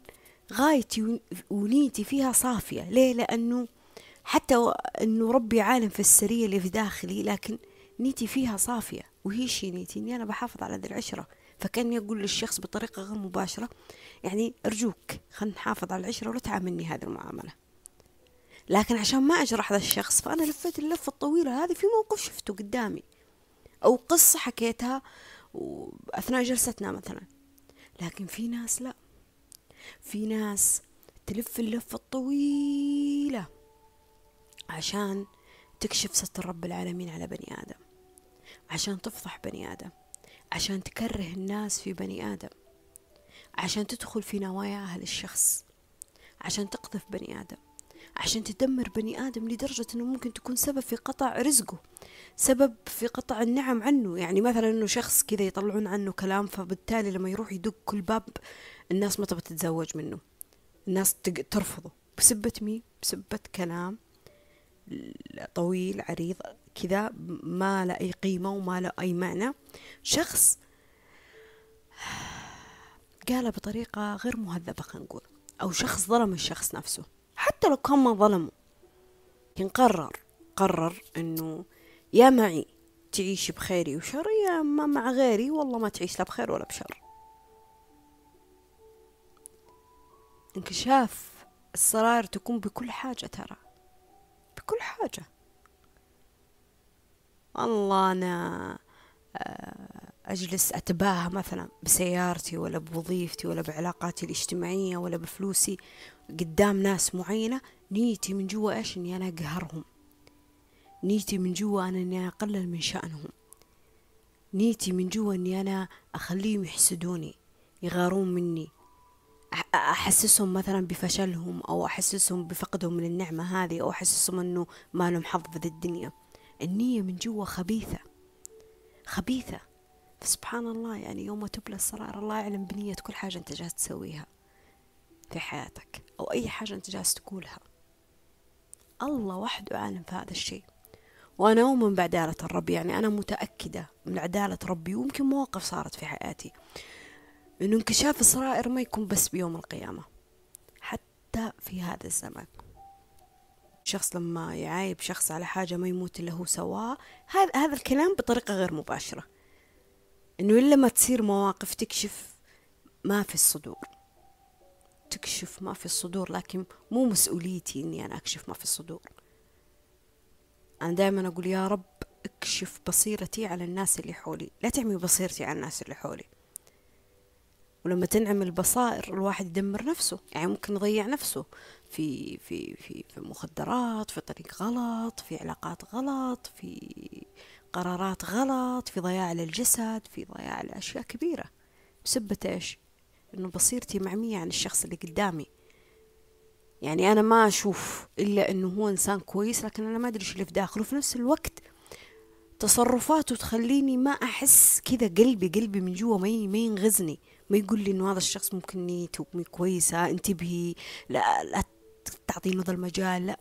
Speaker 1: غايتي ونيتي فيها صافية. ليه؟ لأنه حتى أنه ربي عالم في السرية اللي في داخلي لكن نيتي فيها صافية. وهي شي نيتي؟ أني أنا بحافظ على ذي العشرة. فكان يقول للشخص بطريقة غير مباشرة يعني أرجوك خلينا نحافظ على العشرة ولا تعاملني هذه المعاملة؟ لكن عشان ما أجرح هذا الشخص فأنا لفيت اللفة الطويلة هذه في موقف شفته قدامي. أو قصة حكيتها أثناء جلستنا مثلا. لكن في ناس لا. في ناس تلف اللفة الطويلة عشان تكشف ستر رب العالمين على بني آدم عشان تفضح بني آدم عشان تكره الناس في بني آدم عشان تدخل في نوايا أهل الشخص عشان تقذف بني آدم عشان تدمر بني آدم لدرجة أنه ممكن تكون سبب في قطع رزقه. سبب في قطع النعم عنه. يعني مثلا أنه شخص كذا يطلعون عنه كلام فبالتالي لما يروح يدق كل باب الناس ما تبغى تتزوج منه. الناس ترفضه. بسبة مين؟ بسبة كلام طويل عريض كذا ما له أي قيمة وما له أي معنى. شخص قاله بطريقة غير مهذبة خلينا نقول. أو شخص ظلم الشخص نفسه. حتى لو كان ما ظلمه لكن قرر قرر إنه يا معي تعيش بخيري وشر يا ما مع غيري والله ما تعيش لا بخير ولا بشر. انكشاف السرائر تكون بكل حاجة ترى بكل حاجة. والله أنا آه، أجلس أتباهى مثلا بسيارتي ولا بوظيفتي ولا بعلاقاتي الاجتماعية ولا بفلوسي قدام ناس معينة نيتي من جوا إيش إني أنا أقهرهم؟ نيتي من جوا أنا أنا أقلل من شأنهم. نيتي من جوا إني أنا أخليهم يحسدوني يغارون مني. أحسسهم مثلا بفشلهم أو أحسسهم بفقدهم من النعمة هذه أو أحسسهم أنه ما لهم حظ في الدنيا. النية من جوا خبيثة خبيثة. فسبحان الله يعني يوم تبلى السرائر الله يعلم بنية كل حاجة أنت جالس تسويها في حياتك أو أي حاجة أنت جالس تقولها. الله وحده عالم في هذا الشيء. وأنا أؤمن بعدالة الرب يعني أنا متأكدة من عدالة ربي ويمكن مواقف صارت في حياتي. إنه انكشاف السرائر ما يكون بس بيوم القيامة حتى في هذا الزمن. شخص لما يعايب شخص على حاجة ما يموت إلا هو سواها هذا هذا الكلام بطريقة غير مباشرة. إنه إلا ما تصير مواقف تكشف ما في الصدور. تكشف ما في الصدور لكن مو مسؤوليتي إني أنا أكشف ما في الصدور. أنا دائما أقول يا رب اكشف بصيرتي على الناس اللي حولي. لا تعمي بصيرتي على الناس اللي حولي. ولما تنعم البصائر الواحد يدمر نفسه. يعني ممكن يضيع نفسه في في في في مخدرات في طريق غلط في علاقات غلط في قرارات غلط في ضياع للجسد في ضياع لأشياء كبيرة. بسبة إيش؟ إنه بصيرتي معمية عن الشخص اللي قدامي. يعني أنا ما أشوف إلا إنه هو إنسان كويس لكن أنا ما أدري إيش اللي في داخله. في نفس الوقت تصرفاته تخليني ما أحس كذا قلبي قلبي من جوا ما ما ينغزني. ما يقول لي إنه هذا الشخص ممكن نيته كويسة انتبهي لا لا تعطي له ذا المجال لا.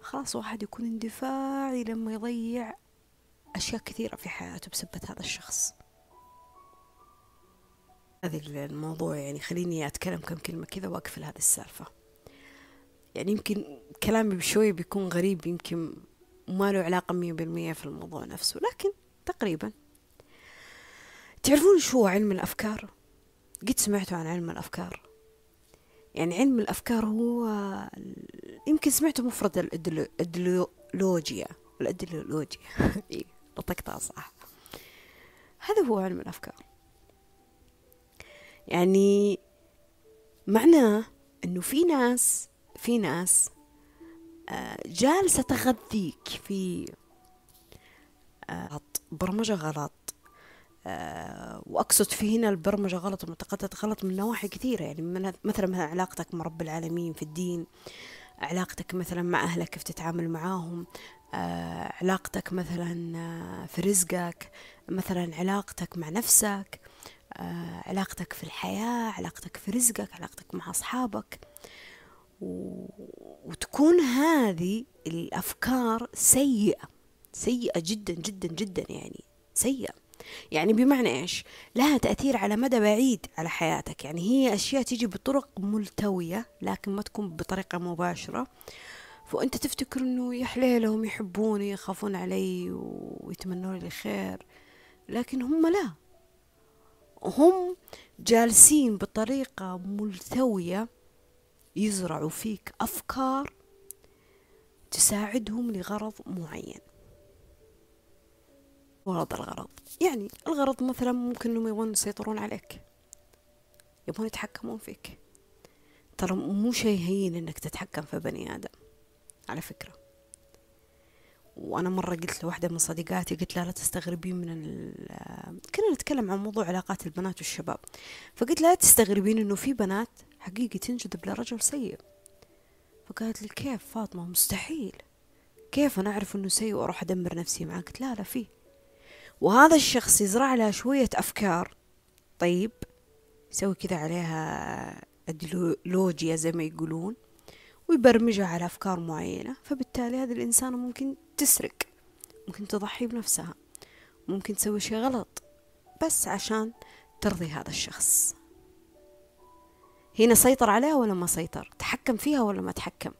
Speaker 1: خلاص واحد يكون اندفاعي لما يضيع أشياء كثيرة في حياته بسبة هذا الشخص. هذا الموضوع يعني خليني أتكلم كم كلمة كذا وأقفل هذه السالفة. يعني يمكن كلامي بشوي بيكون غريب يمكن ما له علاقة مية بالمية في الموضوع نفسه لكن تقريبا. تعرفون شو علم الأفكار؟ قد سمعتوا عن علم الأفكار؟ يعني علم الأفكار هو يمكن سمعتوا مفرد الإدلولوجيا الإدلولوجيا. إيه نطقتها صح. هذا هو علم الأفكار. يعني معناه إنه في ناس في ناس آه، جالسة تغذيك في آه، برمجة غلط آه، وأقصد في هنا البرمجة غلط والمعتقدات غلط من نواحي كثيرة. يعني مثلا مثلا علاقتك مع رب العالمين في الدين علاقتك مثلا مع أهلك كيف تتعامل معاهم علاقتك مثلا في رزقك مثلا علاقتك مع نفسك علاقتك في الحياة علاقتك في رزقك علاقتك مع أصحابك. وتكون هذه الأفكار سيئة سيئة جدا جدا جدا يعني سيئة. يعني بمعنى إيش؟ لها تأثير على مدى بعيد على حياتك. يعني هي أشياء تيجي بطرق ملتوية لكن ما تكون بطريقة مباشرة. فأنت تفتكر إنه يا حليلهم يحبوني يخافون علي ويتمنون لي خير لكن هم لا. هم جالسين بطريقة ملتوية يزرعوا فيك أفكار تساعدهم لغرض معين. ورد الغرض. يعني الغرض مثلا ممكن إنهم يبغون يسيطرون عليك. يبغون يتحكمون فيك. ترى مو شيء هين إنك تتحكم في بني آدم. على فكرة. وأنا مرة قلت لواحدة من صديقاتي قلت لها لا تستغربين من كنا نتكلم عن موضوع علاقات البنات والشباب. فقلت لها تستغربين إنه في بنات حقيقي تنجذب لرجل سيء. فقالت لي كيف فاطمة؟ مستحيل. كيف أنا أعرف أنه سيء وأروح أدمر نفسي معك قلت لا لا فيه. وهذا الشخص يزرع لها شوية أفكار. طيب يسوي كذا عليها أديولوجيا زي ما يقولون. ويبرمجها على أفكار معينة فبالتالي هذه الإنسانة ممكن تسرق ممكن تضحي بنفسها ممكن تسوي شيء غلط بس عشان ترضي هذا الشخص. هنا سيطر عليها ولا ما سيطر؟ تحكم فيها ولا ما تحكم؟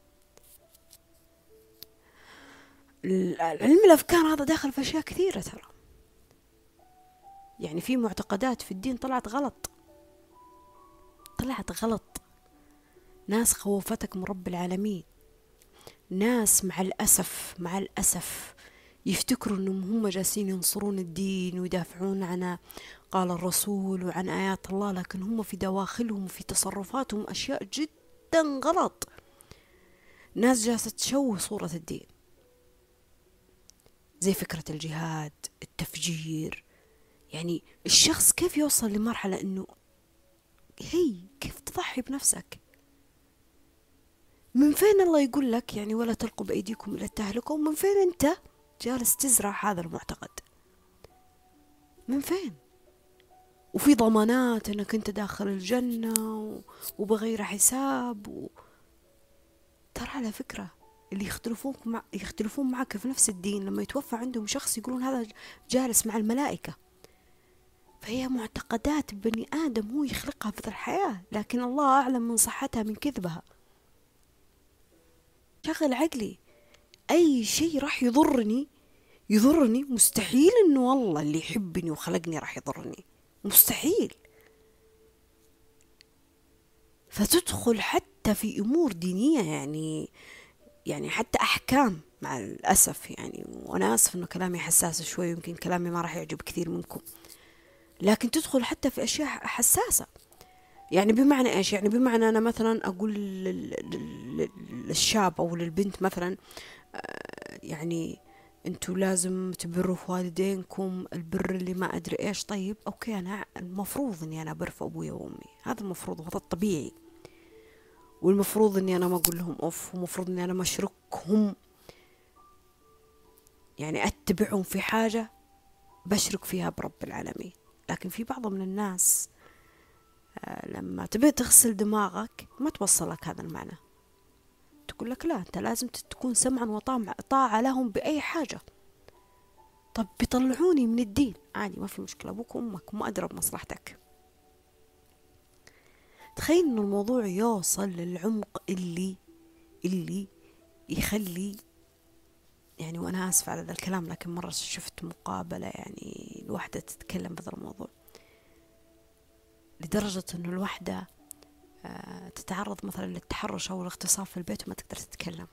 Speaker 1: علم الأفكار هذا داخل في أشياء كثيرة ترى. يعني في معتقدات في الدين طلعت غلط. طلعت غلط. ناس خوفتك من رب العالمين. ناس مع الأسف مع الأسف يفتكروا إنهم هم جالسين ينصرون الدين ويدافعون عن قال الرسول وعن آيات الله لكن هم في دواخلهم وفي تصرفاتهم أشياء جدا غلط. ناس جالسة تشوه صورة الدين. زي فكرة الجهاد التفجير. يعني الشخص كيف يوصل لمرحلة إنه هي كيف تضحي بنفسك؟ من فين الله يقول لك يعني ولا تلقوا بأيديكم إلى التهلكة ومن فين أنت جالس تزرع هذا المعتقد؟ من فين؟ وفي ضمانات إنك أنت داخل الجنة وبغير حساب و... ترى على فكرة اللي يختلفون مع يختلفون معك في نفس الدين لما يتوفى عندهم شخص يقولون هذا جالس مع الملائكة. فهي معتقدات بني آدم هو يخلقها في الحياة لكن الله أعلم من صحتها من كذبها. شغل عقلي. أي شيء راح يضرني يضرني مستحيل إنه والله اللي يحبني وخلقني راح يضرني. مستحيل. فتدخل حتى في أمور دينية يعني يعني حتى أحكام مع الأسف يعني. وأنا آسف إنه كلامي حساس شوي يمكن كلامي ما راح يعجب كثير منكم. لكن تدخل حتى في أشياء حساسة. يعني بمعنى إيش؟ يعني بمعنى أنا مثلا أقول للشاب أو للبنت مثلا آه، يعني أنتوا لازم تبروا في والدينكم البر اللي ما أدري إيش. طيب أوكي أنا المفروض إني أنا أبر في أبوي وأمي. هذا المفروض وهذا الطبيعي. والمفروض إني أنا ما أقول لهم أوف ومفروض إني أنا ما أشركهم. يعني أتبعهم في حاجة بشرك فيها برب العالمين. لكن في بعض من الناس لما تبي تغسل دماغك ما توصلك هذا المعنى. تقول لك لا أنت لازم تكون سمعا وطاعة لهم بأي حاجة. طب بيطلعوني من الدين. عادي ما في مشكلة. أبوك وأمك ما أدرى بمصلحتك. تخيل إنه الموضوع يوصل للعمق اللي اللي يخلي يعني وأنا آسفة على ذا الكلام لكن مرة شفت مقابلة يعني الواحدة تتكلم بهذا الموضوع. لدرجة إنه الواحدة آه، تتعرض مثلا للتحرش أو الاغتصاب في البيت وما تقدر تتكلم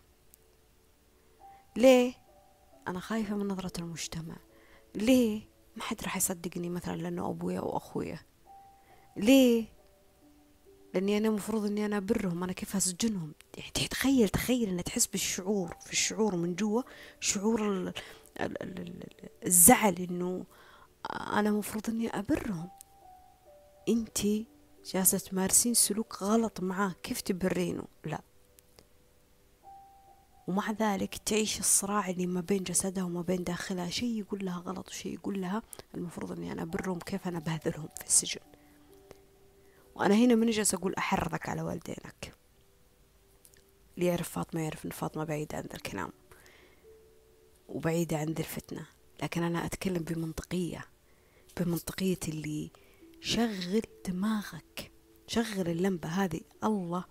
Speaker 1: ليه؟ أنا خايفة من نظرة المجتمع ليه؟ ما حد راح يصدقني مثلا لأنه أبويا أو أخويا ليه؟ لأني أنا المفروض إني أنا أبرهم أنا كيف أسجنهم يعني تخيل تخيل إن تحس بالشعور في الشعور من جوا شعور الزعل إنه أنا المفروض إني أبرهم أنتي جالسة تمارسين سلوك غلط معاه كيف تبرينه؟ لا. ومع ذلك تعيش الصراع اللي ما بين جسدها وما بين داخلها شيء يقول لها غلط وشيء يقول لها المفروض إني أنا أبرهم كيف أنا بهذلهم في السجن؟ وأنا هنا من جالسة أقول أحرضك على والدينك. اللي يعرف فاطمة؟ يعرف إن فاطمة بعيدة عن ذا الكلام وبعيدة عن الفتنة. لكن أنا أتكلم بمنطقية بمنطقية اللي شغل دماغك. شغل اللمبة هذه. الله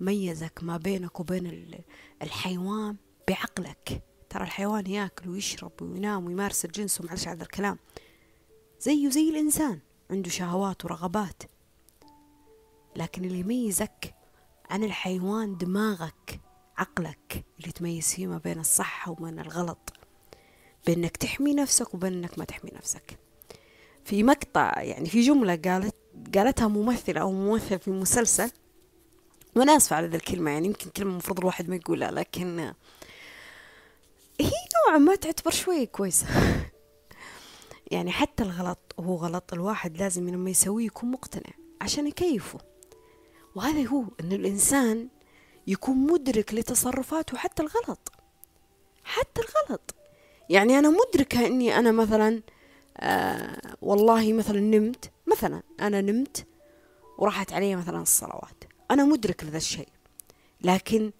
Speaker 1: ميزك ما بينك وبين الحيوان بعقلك. ترى الحيوان ياكل ويشرب وينام ويمارس الجنس ومعلش هذا الكلام. زيه زي الإنسان. عنده شهوات ورغبات. لكن اللي يميزك عن الحيوان دماغك عقلك اللي تميز فيه ما بين الصح وبين الغلط. بأنك تحمي نفسك وبين أنك ما تحمي نفسك. في مقطع يعني في جملة قالت قالتها ممثلة أو ممثل في مسلسل وأنا آسفة على ذا الكلمة يعني يمكن كلمة المفروض الواحد ما يقولها لكن هي نوعا ما تعتبر شوية كويسة. يعني حتى الغلط هو غلط الواحد لازم لما يسويه يكون مقتنع عشان يكيفه. وهذا هو أن الإنسان يكون مدرك لتصرفاته حتى الغلط. حتى الغلط. يعني أنا مدركة أني أنا مثلا آه والله مثلا نمت مثلا أنا نمت وراحت علي مثلا الصلوات. أنا مدرك لذا الشيء لكن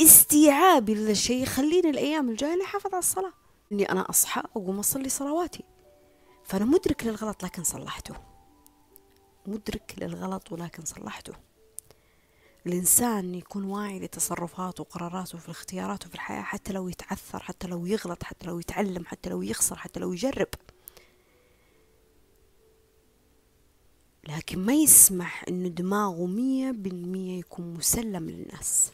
Speaker 1: استيعابي لذا الشيء يخليني الأيام الجاية أحافظ على الصلاة. إني أنا أصحى أقوم أصلي صلواتي. فأنا مدرك للغلط لكن صلحته. مدرك للغلط ولكن صلحته. الإنسان يكون واعي لتصرفاته وقراراته في اختياراته في الحياة حتى لو يتعثر حتى لو يغلط حتى لو يتعلم حتى لو يخسر حتى لو يجرب. لكن ما يسمح إنه دماغه مية بالمية يكون مسلم للناس.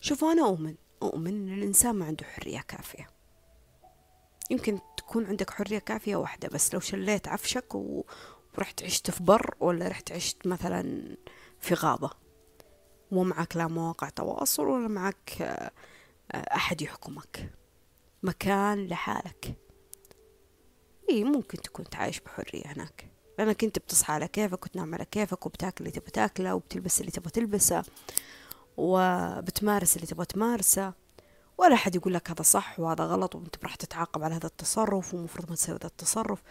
Speaker 1: شوفوا أنا أؤمن أؤمن إن الإنسان ما عنده حرية كافية. يمكن تكون عندك حرية كافية واحدة بس لو شليت عفشك ورحت عشت في بر ولا رحت عشت مثلا في غابة. مو معك لا مواقع تواصل ولا معك آه، أحد يحكمك. مكان لحالك. إيه ممكن تكون تعيش بحرية هناك. لأنك أنت بتصحى على كيفك وتنام على كيفك وبتاكل اللي تبغى تاكله وبتلبس اللي تبغى تلبسه وبتمارس اللي تبغى تمارسه. ولا أحد يقول لك هذا صح وهذا غلط وأنت راح تتعاقب على هذا التصرف ومفروض ما تسوي هذا التصرف.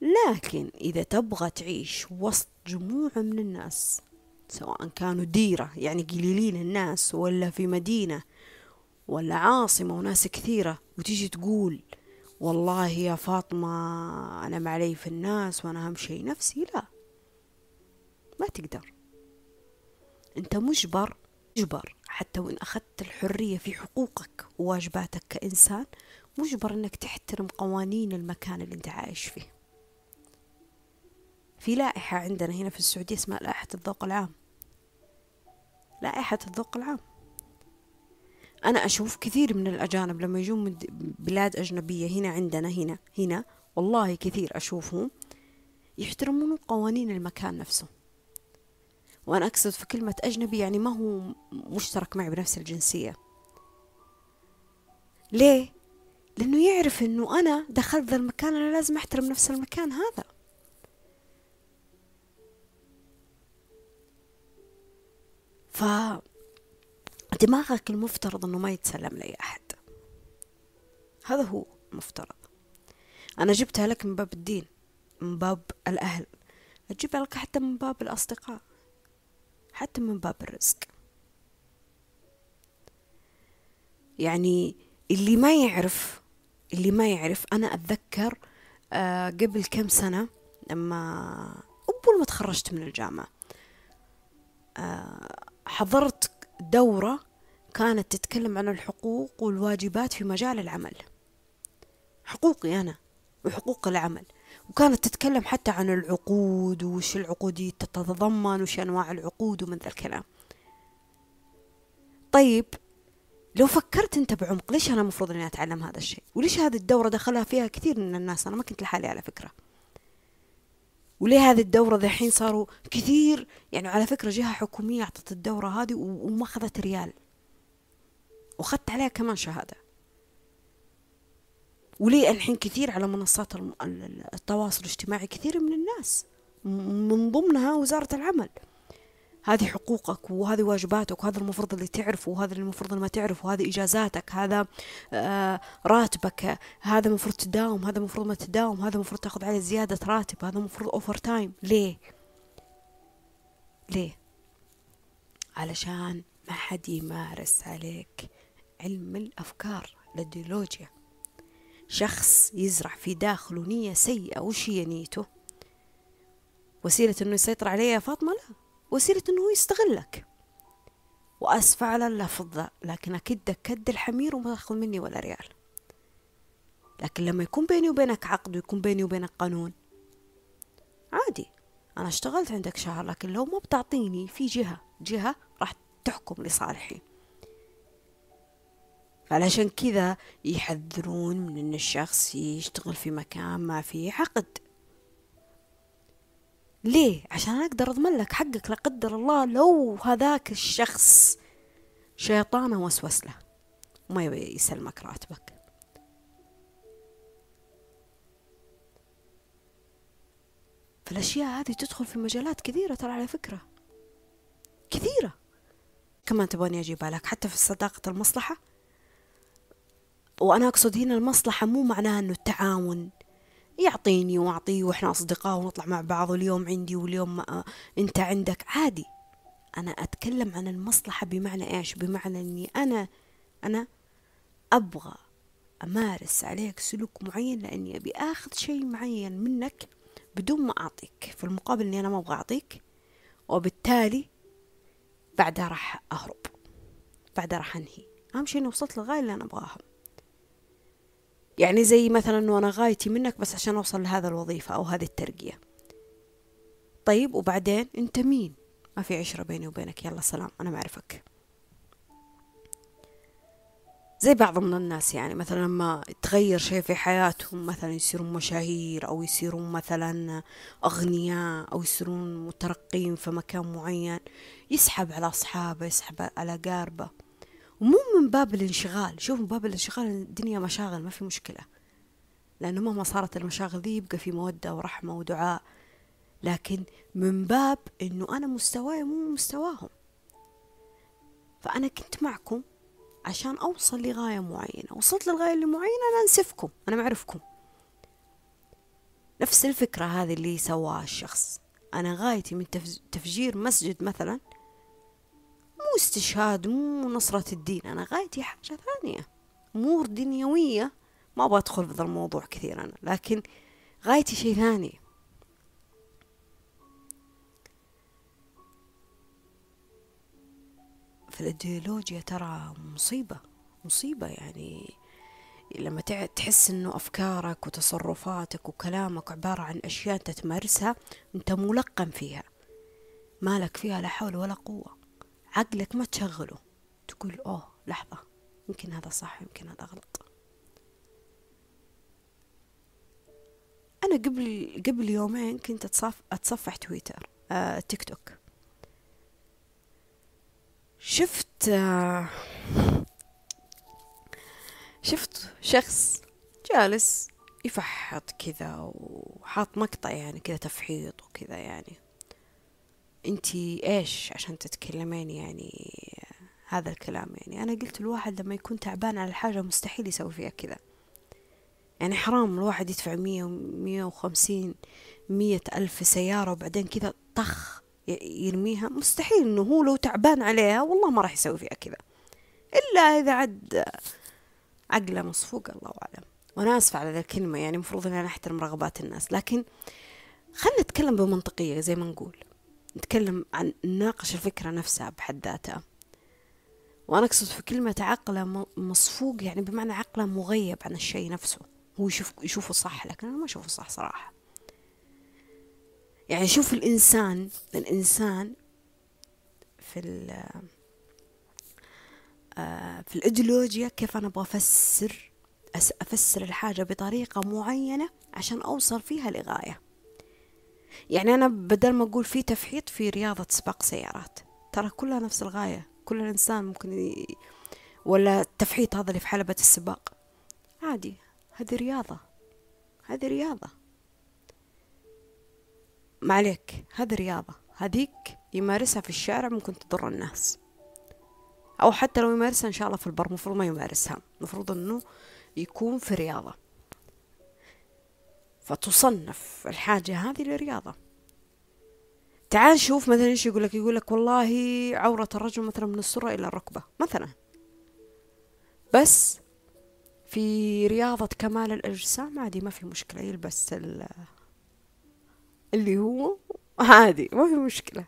Speaker 1: لكن إذا تبغى تعيش وسط جموع من الناس سواء كانوا ديرة يعني قليلين الناس ولا في مدينة ولا عاصمة وناس كثيرة وتيجي تقول والله يا فاطمة أنا معلي في الناس وأنا أهم شيء نفسي لا. ما تقدر. أنت مجبر مجبر. حتى وإن أخذت الحرية في حقوقك وواجباتك كإنسان مجبر أنك تحترم قوانين المكان اللي أنت عايش فيه. في لائحة عندنا هنا في السعودية اسمها لائحة الذوق العام. لائحة الذوق العام. أنا أشوف كثير من الأجانب لما يجون من بلاد أجنبية هنا عندنا هنا هنا والله كثير أشوفهم يحترمون قوانين المكان نفسه. وأنا أقصد في كلمة أجنبي يعني ما هو مشترك معي بنفس الجنسية. ليه؟ لأنه يعرف أنه أنا دخلت ذا المكان أنا لازم أحترم نفس المكان هذا. ف دماغك المفترض إنه ما يتسلم لأي أحد. هذا هو مفترض. أنا جبتها لك من باب الدين من باب الأهل. أجيبها لك حتى من باب الأصدقاء حتى من باب الرزق. يعني اللي ما يعرف اللي ما يعرف أنا أتذكر آه قبل كم سنة لما اول ما تخرجت من الجامعة آه حضرت دورة كانت تتكلم عن الحقوق والواجبات في مجال العمل. حقوقي أنا وحقوق العمل. وكانت تتكلم حتى عن العقود وش العقود تتضمن وش أنواع العقود ومن ذا الكلام. طيب لو فكرت أنت بعمق ليش أنا المفروض إني أتعلم هذا الشيء؟ وليش هذه الدورة دخلها فيها كثير من الناس؟ أنا ما كنت لحالي على فكرة. وليه هذه الدورة ذحين صاروا كثير؟ يعني على فكرة جهة حكومية أعطت الدورة هذه وما أخذت ريال. وأخذت عليها كمان شهادة. وليه الحين كثير على منصات التواصل الاجتماعي كثير من الناس من ضمنها وزارة العمل. هذه حقوقك وهذه واجباتك وهذا المفروض اللي تعرفه وهذا المفروض اللي ما تعرفه وهذه إجازاتك هذا آه راتبك هذا المفروض تداوم هذا المفروض ما تداوم هذا المفروض تاخذ عليه زيادة راتب هذا المفروض أوفر تايم ليه؟ ليه؟ علشان ما حد يمارس عليك. علم الأفكار الأيديولوجيا شخص يزرع في داخله نية سيئة وش هي نيته؟ وسيلة إنه يسيطر عليها يا فاطمة؟ لا. وسيلة إنه يستغلك. وأسفة على اللفظ لكن اكدك كد الحمير وما تأخذ مني ولا ريال. لكن لما يكون بيني وبينك عقد ويكون بيني وبينك قانون. عادي. أنا اشتغلت عندك شهر لكن لو ما بتعطيني في جهة جهة راح تحكم لصالحي. علشان كذا يحذرون من إن الشخص يشتغل في مكان ما فيه عقد. ليه؟ عشان أقدر أضمن لك حقك لا قدر الله لو هذاك الشخص شيطانه وسوس له وما يسلمك راتبك. فالأشياء هذه تدخل في مجالات كثيرة ترى على فكرة. كثيرة. كمان تبغاني أجيبها لك حتى في صداقة المصلحة؟ وأنا أقصد هنا المصلحة مو معناها أنه التعاون. يعطيني وأعطيه وإحنا أصدقاء ونطلع مع بعض واليوم عندي واليوم ما أنت عندك. عادي. أنا أتكلم عن المصلحة بمعنى إيش؟ بمعنى أني أنا أنا أبغى أمارس عليك سلوك معين لأني أبي أخذ شيء معين منك بدون ما أعطيك. في المقابل أني أنا ما أبغى أعطيك وبالتالي بعدها راح أهرب. بعدها راح أنهي. أهم شيء إني وصلت للغاية اللي أنا أبغاها يعني زي مثلا إنه أنا غايتي منك بس عشان أوصل لهذا الوظيفة أو هذه الترقية. طيب وبعدين أنت مين؟ ما في عشرة بيني وبينك. يلا سلام. أنا ما أعرفك. زي بعض من الناس يعني مثلا لما تغير شيء في حياتهم مثلا يصيرون مشاهير أو يصيرون مثلا أغنياء أو يصيرون مترقين في مكان معين يسحب على أصحابه يسحب على قاربه. ومو من باب الانشغال. شوف من باب الانشغال الدنيا مشاغل ما في مشكلة. لأنه مهما صارت المشاغل ذي يبقى في مودة ورحمة ودعاء. لكن من باب إنه أنا مستواي مو مستواهم. فأنا كنت معكم عشان أوصل لغاية معينة. وصلت للغاية اللي معينة أنا أنسفكم. أنا معرفكم. نفس الفكرة هذه اللي سواها الشخص. أنا غايتي من تفجير مسجد مثلا مو استشهاد مو نصرة الدين أنا غايتي حاجة ثانية. أمور دنيوية ما أبغى أدخل في الموضوع كثير أنا لكن غايتي شيء ثاني. في الإيديولوجيا ترى مصيبة مصيبة يعني. لما تحس إنه أفكارك وتصرفاتك وكلامك عبارة عن أشياء أنت تمارسها أنت ملقن فيها. مالك فيها لا حول ولا قوة. عقلك ما تشغله. تقول أوه لحظة يمكن هذا صح يمكن هذا غلط. أنا قبل قبل يومين كنت أتصف أتصفح تويتر آه تيك توك. شفت آه شفت شخص جالس يفحط كذا وحاط مقطع يعني كذا تفحيط وكذا يعني. انتي إيش عشان تتكلمين يعني هذا الكلام؟ يعني أنا قلت الواحد لما يكون تعبان على حاجة مستحيل يسوي فيها كذا. يعني حرام الواحد يدفع مية ومية وخمسين مية ألف سيارة وبعدين كذا طخ يرميها. مستحيل إنه هو لو تعبان عليها والله ما راح يسوي فيها كذا. إلا إذا عد عقله مصفوق الله أعلم. وأنا آسفة على ذا الكلمة يعني المفروض إن أنا أحترم رغبات الناس لكن خلنا نتكلم بمنطقية زي ما نقول. نتكلم عن نناقش الفكرة نفسها بحد ذاتها. وأنا أقصد في كلمة عقلة مصفوق يعني بمعنى عقله مغيب عن الشيء نفسه. هو يشوف يشوفه صح لكن أنا ما أشوفه صح صراحة. يعني شوف الإنسان الإنسان في ال آه، في الإيديولوجيا كيف أنا أبغى أفسر أفسر الحاجة بطريقة معينة عشان أوصل فيها لغاية. يعني أنا بدل ما أقول في تفحيط في رياضة سباق سيارات. ترى كلها نفس الغاية. كل الإنسان ممكن ي... ولا التفحيط هذا اللي في حلبة السباق. عادي. هذه رياضة. هذه رياضة. ما عليك. هذه رياضة. هذيك يمارسها في الشارع ممكن تضر الناس. أو حتى لو يمارسها إن شاء الله في البر المفروض ما يمارسها. المفروض أنه يكون في رياضة. فتصنف الحاجة هذه للرياضة تعال شوف مثلا إيش يقول لك؟ يقول لك والله عورة الرجل مثلا من السرة إلى الركبة مثلا. بس في رياضة كمال الأجسام عادي ما في مشكلة يلبس اللي هو عادي ما في مشكلة.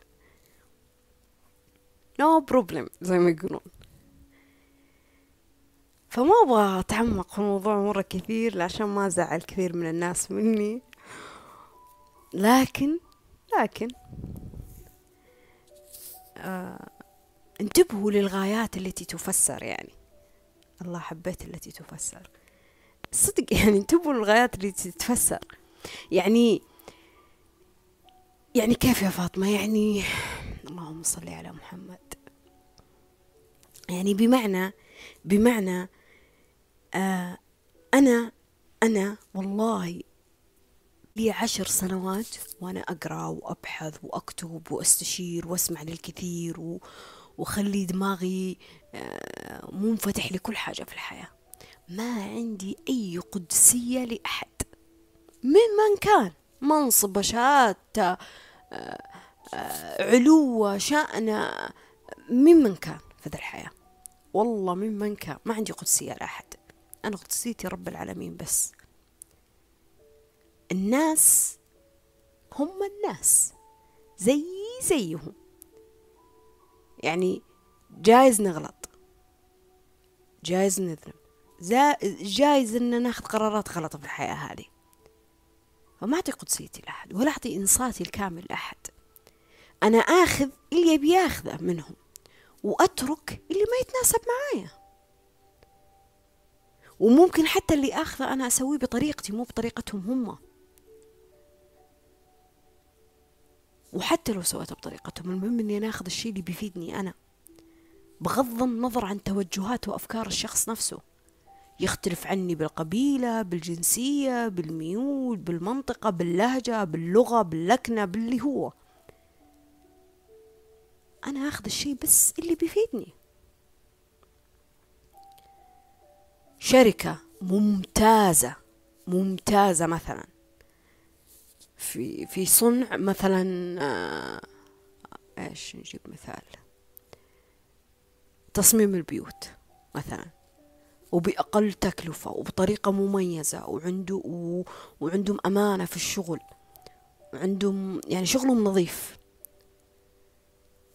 Speaker 1: No بروبلم زي ما يقولون. فما أبغى أتعمق في الموضوع مرة كثير عشان ما أزعل كثير من الناس مني. لكن لكن آه انتبهوا للغايات التي تفسر يعني. الله حبيت التي تفسر. صدق يعني انتبهوا للغايات التي تتفسر. يعني يعني كيف يا فاطمة؟ يعني اللهم صل على محمد. يعني بمعنى بمعنى آه أنا أنا والله لي عشر سنوات وأنا أقرأ وأبحث وأكتب وأستشير وأسمع للكثير و... وخلي دماغي آه منفتح لكل حاجة في الحياة. ما عندي أي قدسية لأحد. من من كان؟ منصب شهادة آه آه علو شأن ممن كان في ذا الحياة. والله ممن كان. ما عندي قدسية لأحد. أنا قدسيتي رب العالمين بس. الناس هم الناس. زي زيهم. يعني جايز نغلط. جايز نذنب. جايز إن ناخذ قرارات غلط في الحياة هذه. فما أعطي قدسيتي لأحد ولا أعطي إنصاتي الكامل لأحد. أنا آخذ اللي يبي ياخذه منهم وأترك اللي ما يتناسب معايا. وممكن حتى اللي آخذه أنا أسويه بطريقتي مو بطريقتهم هم. وحتى لو سويته بطريقتهم المهم إني أنا أخذ الشيء اللي بيفيدني أنا. بغض النظر عن توجهات وأفكار الشخص نفسه. يختلف عني بالقبيلة بالجنسية بالميول بالمنطقة باللهجة باللغة باللكنة باللي هو. أنا أخذ الشيء بس اللي بيفيدني. شركة ممتازة ممتازة مثلا. في في صنع مثلا آه إيش نجيب مثال؟ تصميم البيوت مثلا. وبأقل تكلفة وبطريقة مميزة وعنده و... وعندهم أمانة في الشغل. وعندهم يعني شغلهم نظيف.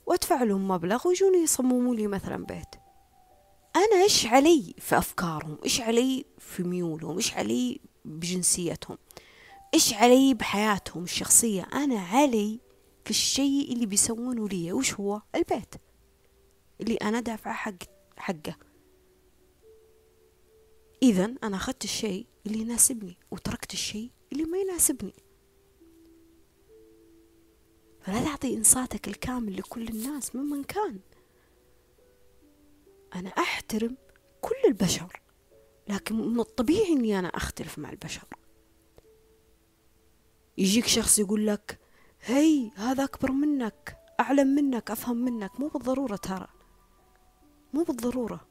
Speaker 1: وأدفع لهم مبلغ ويجوني يصمموا لي مثلا بيت. أنا إيش علي في أفكارهم؟ إيش علي في ميولهم؟ إيش علي بجنسيتهم؟ إيش علي بحياتهم الشخصية؟ أنا علي في الشيء اللي بيسوونه لي. وش هو؟ البيت. اللي أنا دافعة حق حقه. إذا أنا أخذت الشيء اللي يناسبني وتركت الشيء اللي ما يناسبني. فلا تعطي إنصاتك الكامل لكل الناس ممن كان. أنا أحترم كل البشر لكن من الطبيعي إني أنا أختلف مع البشر. يجيك شخص يقول لك هي هذا أكبر منك أعلم منك أفهم منك مو بالضرورة ترى مو بالضرورة.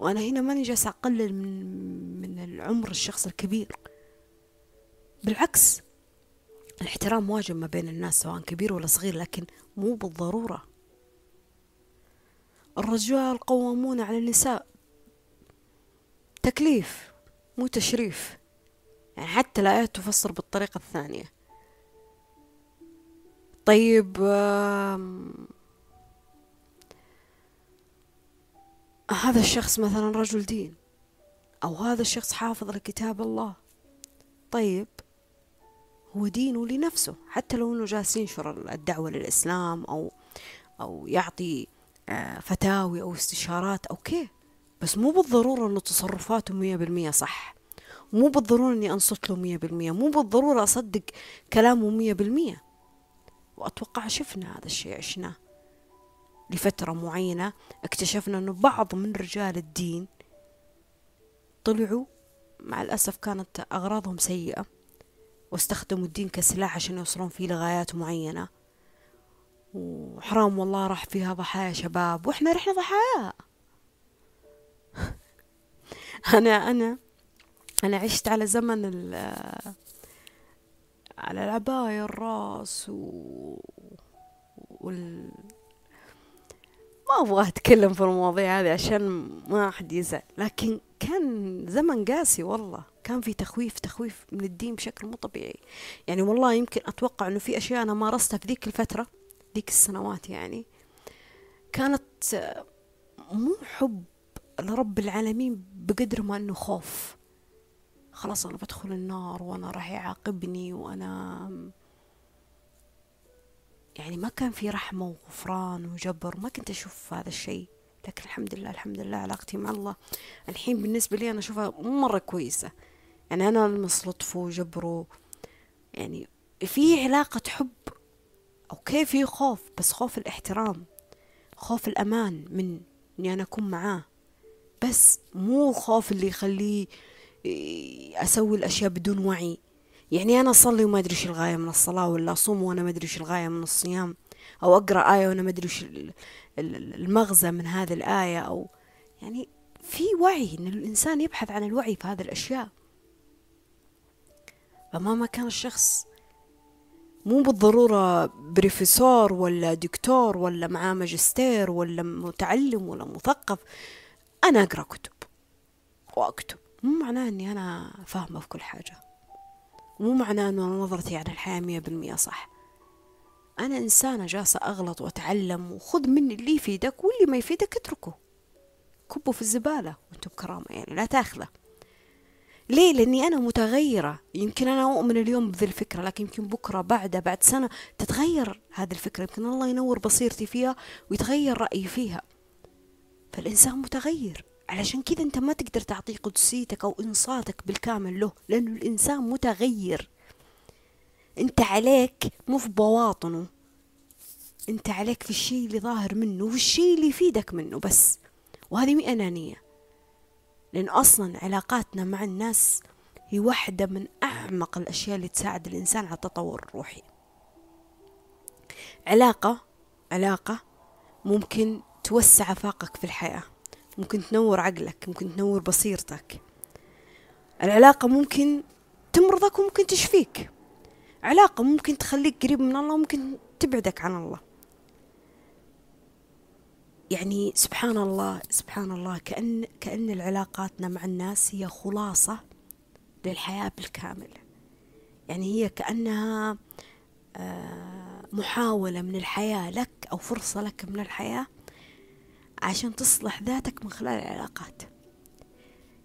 Speaker 1: وأنا هنا ماني جالسة أقلل من, من العمر الشخص الكبير. بالعكس الاحترام واجب ما بين الناس سواء كبير ولا صغير لكن مو بالضرورة. الرجال قوامون على النساء. تكليف مو تشريف. يعني حتى الآيات تفسر بالطريقة الثانية. طيب هذا الشخص مثلا رجل دين أو هذا الشخص حافظ لكتاب الله. طيب هو دينه لنفسه حتى لو إنه جالس ينشر الدعوة للإسلام أو أو يعطي فتاوي أو استشارات أوكي بس مو بالضرورة أنه تصرفاته مية بالمية صح. مو بالضرورة أني أنصت له مية بالمية. مو بالضرورة أصدق كلامه مية بالمية. وأتوقع شفنا هذا الشيء عشناه لفترة معينة. اكتشفنا أنه بعض من رجال الدين طلعوا مع الأسف كانت أغراضهم سيئة واستخدموا الدين كسلاح عشان يوصلون فيه لغايات معينة. وحرام والله راح فيها ضحايا شباب وإحنا رحنا ضحايا. أنا أنا أنا عشت على زمن على العباية الراس و... وال... ما أبغى أتكلم في المواضيع هذه عشان ما أحد يزعل لكن كان زمن قاسي والله. كان في تخويف تخويف من الدين بشكل مو طبيعي. يعني والله يمكن أتوقع أنه في أشياء أنا مارستها في ذيك الفترة. ذيك السنوات يعني كانت مو حب لرب العالمين بقدر ما أنه خوف. خلاص أنا بدخل النار وأنا راح يعاقبني وأنا يعني ما كان في رحمة وغفران وجبر ما كنت أشوف هذا الشيء. لكن الحمد لله الحمد لله علاقتي مع الله الحين بالنسبة لي أنا أشوفها مرة كويسة. يعني أنا ألمس لطفه وجبره يعني في علاقة حب أوكي في خوف بس خوف الاحترام خوف الأمان من إني أنا أكون معاه. بس مو خوف اللي يخليه أسوي الأشياء بدون وعي. يعني أنا أصلي وما أدري إيش الغاية من الصلاة ولا أصوم وأنا ما أدري إيش الغاية من الصيام أو أقرأ آية وأنا ما أدري إيش المغزى من هذه الآية. أو يعني في وعي إن الإنسان يبحث عن الوعي في هذه الأشياء. فمهما كان الشخص مو بالضرورة بروفيسور ولا دكتور ولا معاه ماجستير ولا متعلم ولا مثقف. أنا أقرأ كتب وأكتب. مو معناه أني أنا فاهمة في كل حاجة. مو معناه أنه نظرتي عن الحياة مية بالمية صح. أنا إنسانة جالسة أغلط وأتعلم وخذ مني اللي يفيدك واللي ما يفيدك اتركه. كبه في الزبالة وأنتم بكرامة يعني لا تأخذه. ليه؟ لأني أنا متغيرة. يمكن أنا أؤمن اليوم بذي الفكرة لكن يمكن بكرة بعد بعد سنة تتغير هذه الفكرة. يمكن الله ينور بصيرتي فيها ويتغير رأيي فيها. فالإنسان متغير. علشان كذا أنت ما تقدر تعطيه قدسيتك أو إنصاتك بالكامل له لأنه الإنسان متغير. أنت عليك مو في بواطنه. أنت عليك في الشيء اللي ظاهر منه والشيء اللي يفيدك منه بس. وهذه مي أنانية. لأن أصلا علاقاتنا مع الناس هي واحدة من أعمق الأشياء اللي تساعد الإنسان على التطور الروحي. علاقة علاقة ممكن توسع آفاقك في الحياة ممكن تنور عقلك ممكن تنور بصيرتك. العلاقة ممكن تمرضك وممكن تشفيك. علاقة ممكن تخليك قريب من الله وممكن تبعدك عن الله. يعني سبحان الله سبحان الله كأن كأن العلاقاتنا مع الناس هي خلاصة للحياة بالكامل. يعني هي كأنها آه، محاولة من الحياة لك أو فرصة لك من الحياة عشان تصلح ذاتك من خلال العلاقات.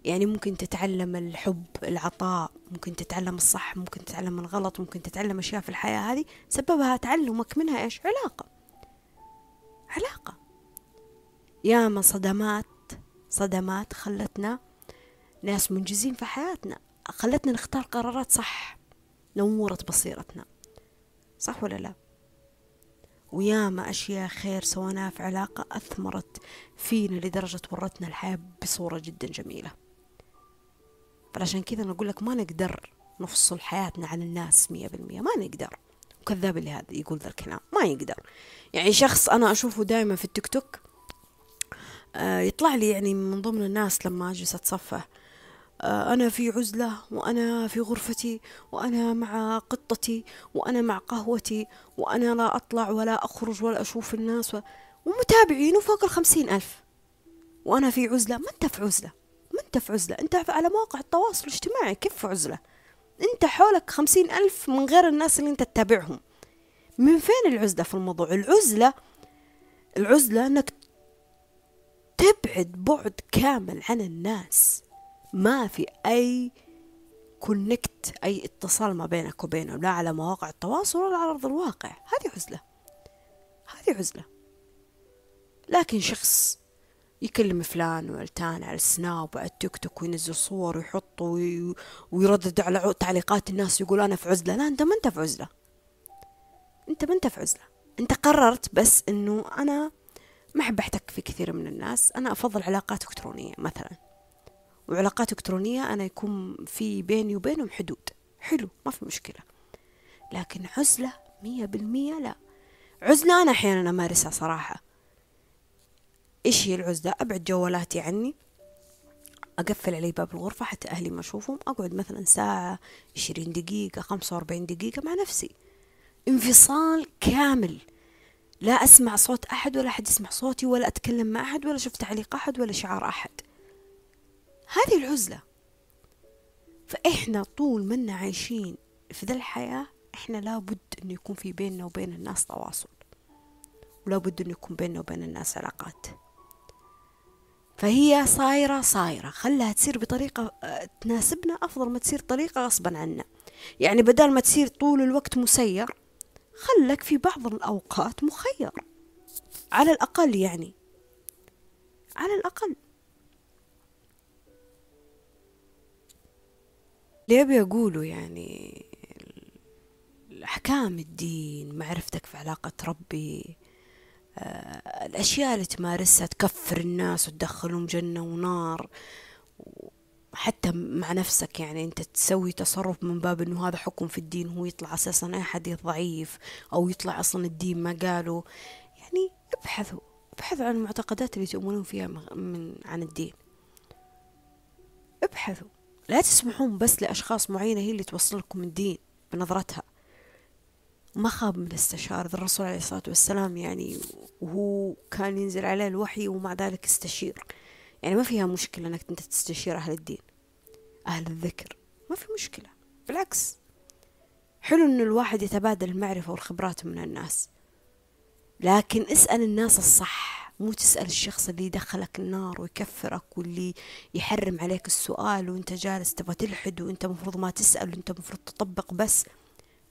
Speaker 1: يعني ممكن تتعلم الحب العطاء ممكن تتعلم الصح ممكن تتعلم الغلط ممكن تتعلم أشياء في الحياة هذه سببها تعلمك منها إيش؟ علاقة. علاقة. ياما صدمات صدمات خلتنا ناس منجزين في حياتنا خلتنا نختار قرارات صح نورت بصيرتنا. صح ولا لا؟ وياما أشياء خير سويناها في علاقة أثمرت فينا لدرجة ورتنا الحياة بصورة جدا جميلة. فعشان كذا نقول لك ما نقدر نفصل حياتنا عن الناس مية بالمية. ما نقدر. وكذاب اللي هذا يقول ذا الكلام. ما يقدر. يعني شخص أنا أشوفه دائما في التيك توك يطلع لي يعني من ضمن الناس لما أجلس أتصفح. آه أنا في عزلة وأنا في غرفتي وأنا مع قطتي وأنا مع قهوتي وأنا لا أطلع ولا أخرج ولا أشوف الناس و... ومتابعينه فوق الخمسين ألف. وأنا في عزلة. ما أنت في عزلة؟ ما أنت في عزلة. أنت على مواقع التواصل الاجتماعي. كيف في عزلة؟ أنت حولك خمسين ألف من غير الناس اللي أنت تتابعهم. من فين العزلة في الموضوع؟ العزلة العزلة أنك تبعد بعد كامل عن الناس. ما في أي connect أي اتصال ما بينك وبينهم لا على مواقع التواصل ولا على أرض الواقع. هذه عزلة. هذه عزلة. لكن شخص يكلم فلان وعلتان على السناب وعلى التيك توك وينزل صور ويحط ويردد على تعليقات الناس يقول أنا في عزلة. لا أنت ما أنت في عزلة. أنت ما أنت في عزلة. أنت قررت بس أنه أنا ما أحب أحتك في كثير من الناس. أنا أفضل علاقات إلكترونية مثلا. وعلاقات إلكترونية أنا يكون في بيني وبينهم حدود. حلو ما في مشكلة. لكن عزلة مية بالمية لا. عزلة أنا أحيانا أمارسها صراحة. إيش هي العزلة؟ أبعد جوالاتي عني. أقفل علي باب الغرفة حتى أهلي ما أشوفهم. أقعد مثلا ساعة عشرين دقيقة خمسة وأربعين دقيقة مع نفسي. انفصال كامل. لا أسمع صوت أحد ولا أحد يسمع صوتي ولا أتكلم مع أحد ولا أشوف تعليق أحد ولا شعار أحد. هذه العزلة. فإحنا طول منا عايشين في ذا الحياة إحنا لابد أنه يكون في بيننا وبين الناس تواصل. ولابد أنه يكون بيننا وبين الناس علاقات. فهي صايرة صايرة. خلها تصير بطريقة آه، تناسبنا أفضل ما تصير طريقة غصبا عنا. يعني بدل ما تصير طول الوقت مسير خلك في بعض الأوقات مخير. على الأقل يعني. على الأقل. اللي أبي أقوله يعني أحكام الدين معرفتك في علاقة ربي آه، الأشياء اللي تمارسها تكفر الناس وتدخلهم جنة ونار. حتى مع نفسك يعني أنت تسوي تصرف من باب أنه هذا حكم في الدين هو يطلع أساسا أي حديث ضعيف أو يطلع أصلا الدين ما قاله. يعني ابحثوا ابحثوا عن المعتقدات اللي تؤمنون فيها من عن الدين. ابحثوا. لا تسمحون بس لأشخاص معينة هي اللي توصل لكم الدين بنظرتها. ما خاب من استشار الرسول عليه الصلاة والسلام يعني وهو كان ينزل عليه الوحي ومع ذلك استشير. يعني ما فيها مشكلة إنك أنت تستشير أهل الدين أهل الذكر ما في مشكلة بالعكس. حلو ان الواحد يتبادل المعرفة والخبرات من الناس لكن اسأل الناس الصح مو تسأل الشخص اللي يدخلك النار ويكفرك واللي يحرم عليك السؤال وأنت جالس تبغى تلحد وأنت مفروض ما تسأل وأنت مفروض تطبق بس.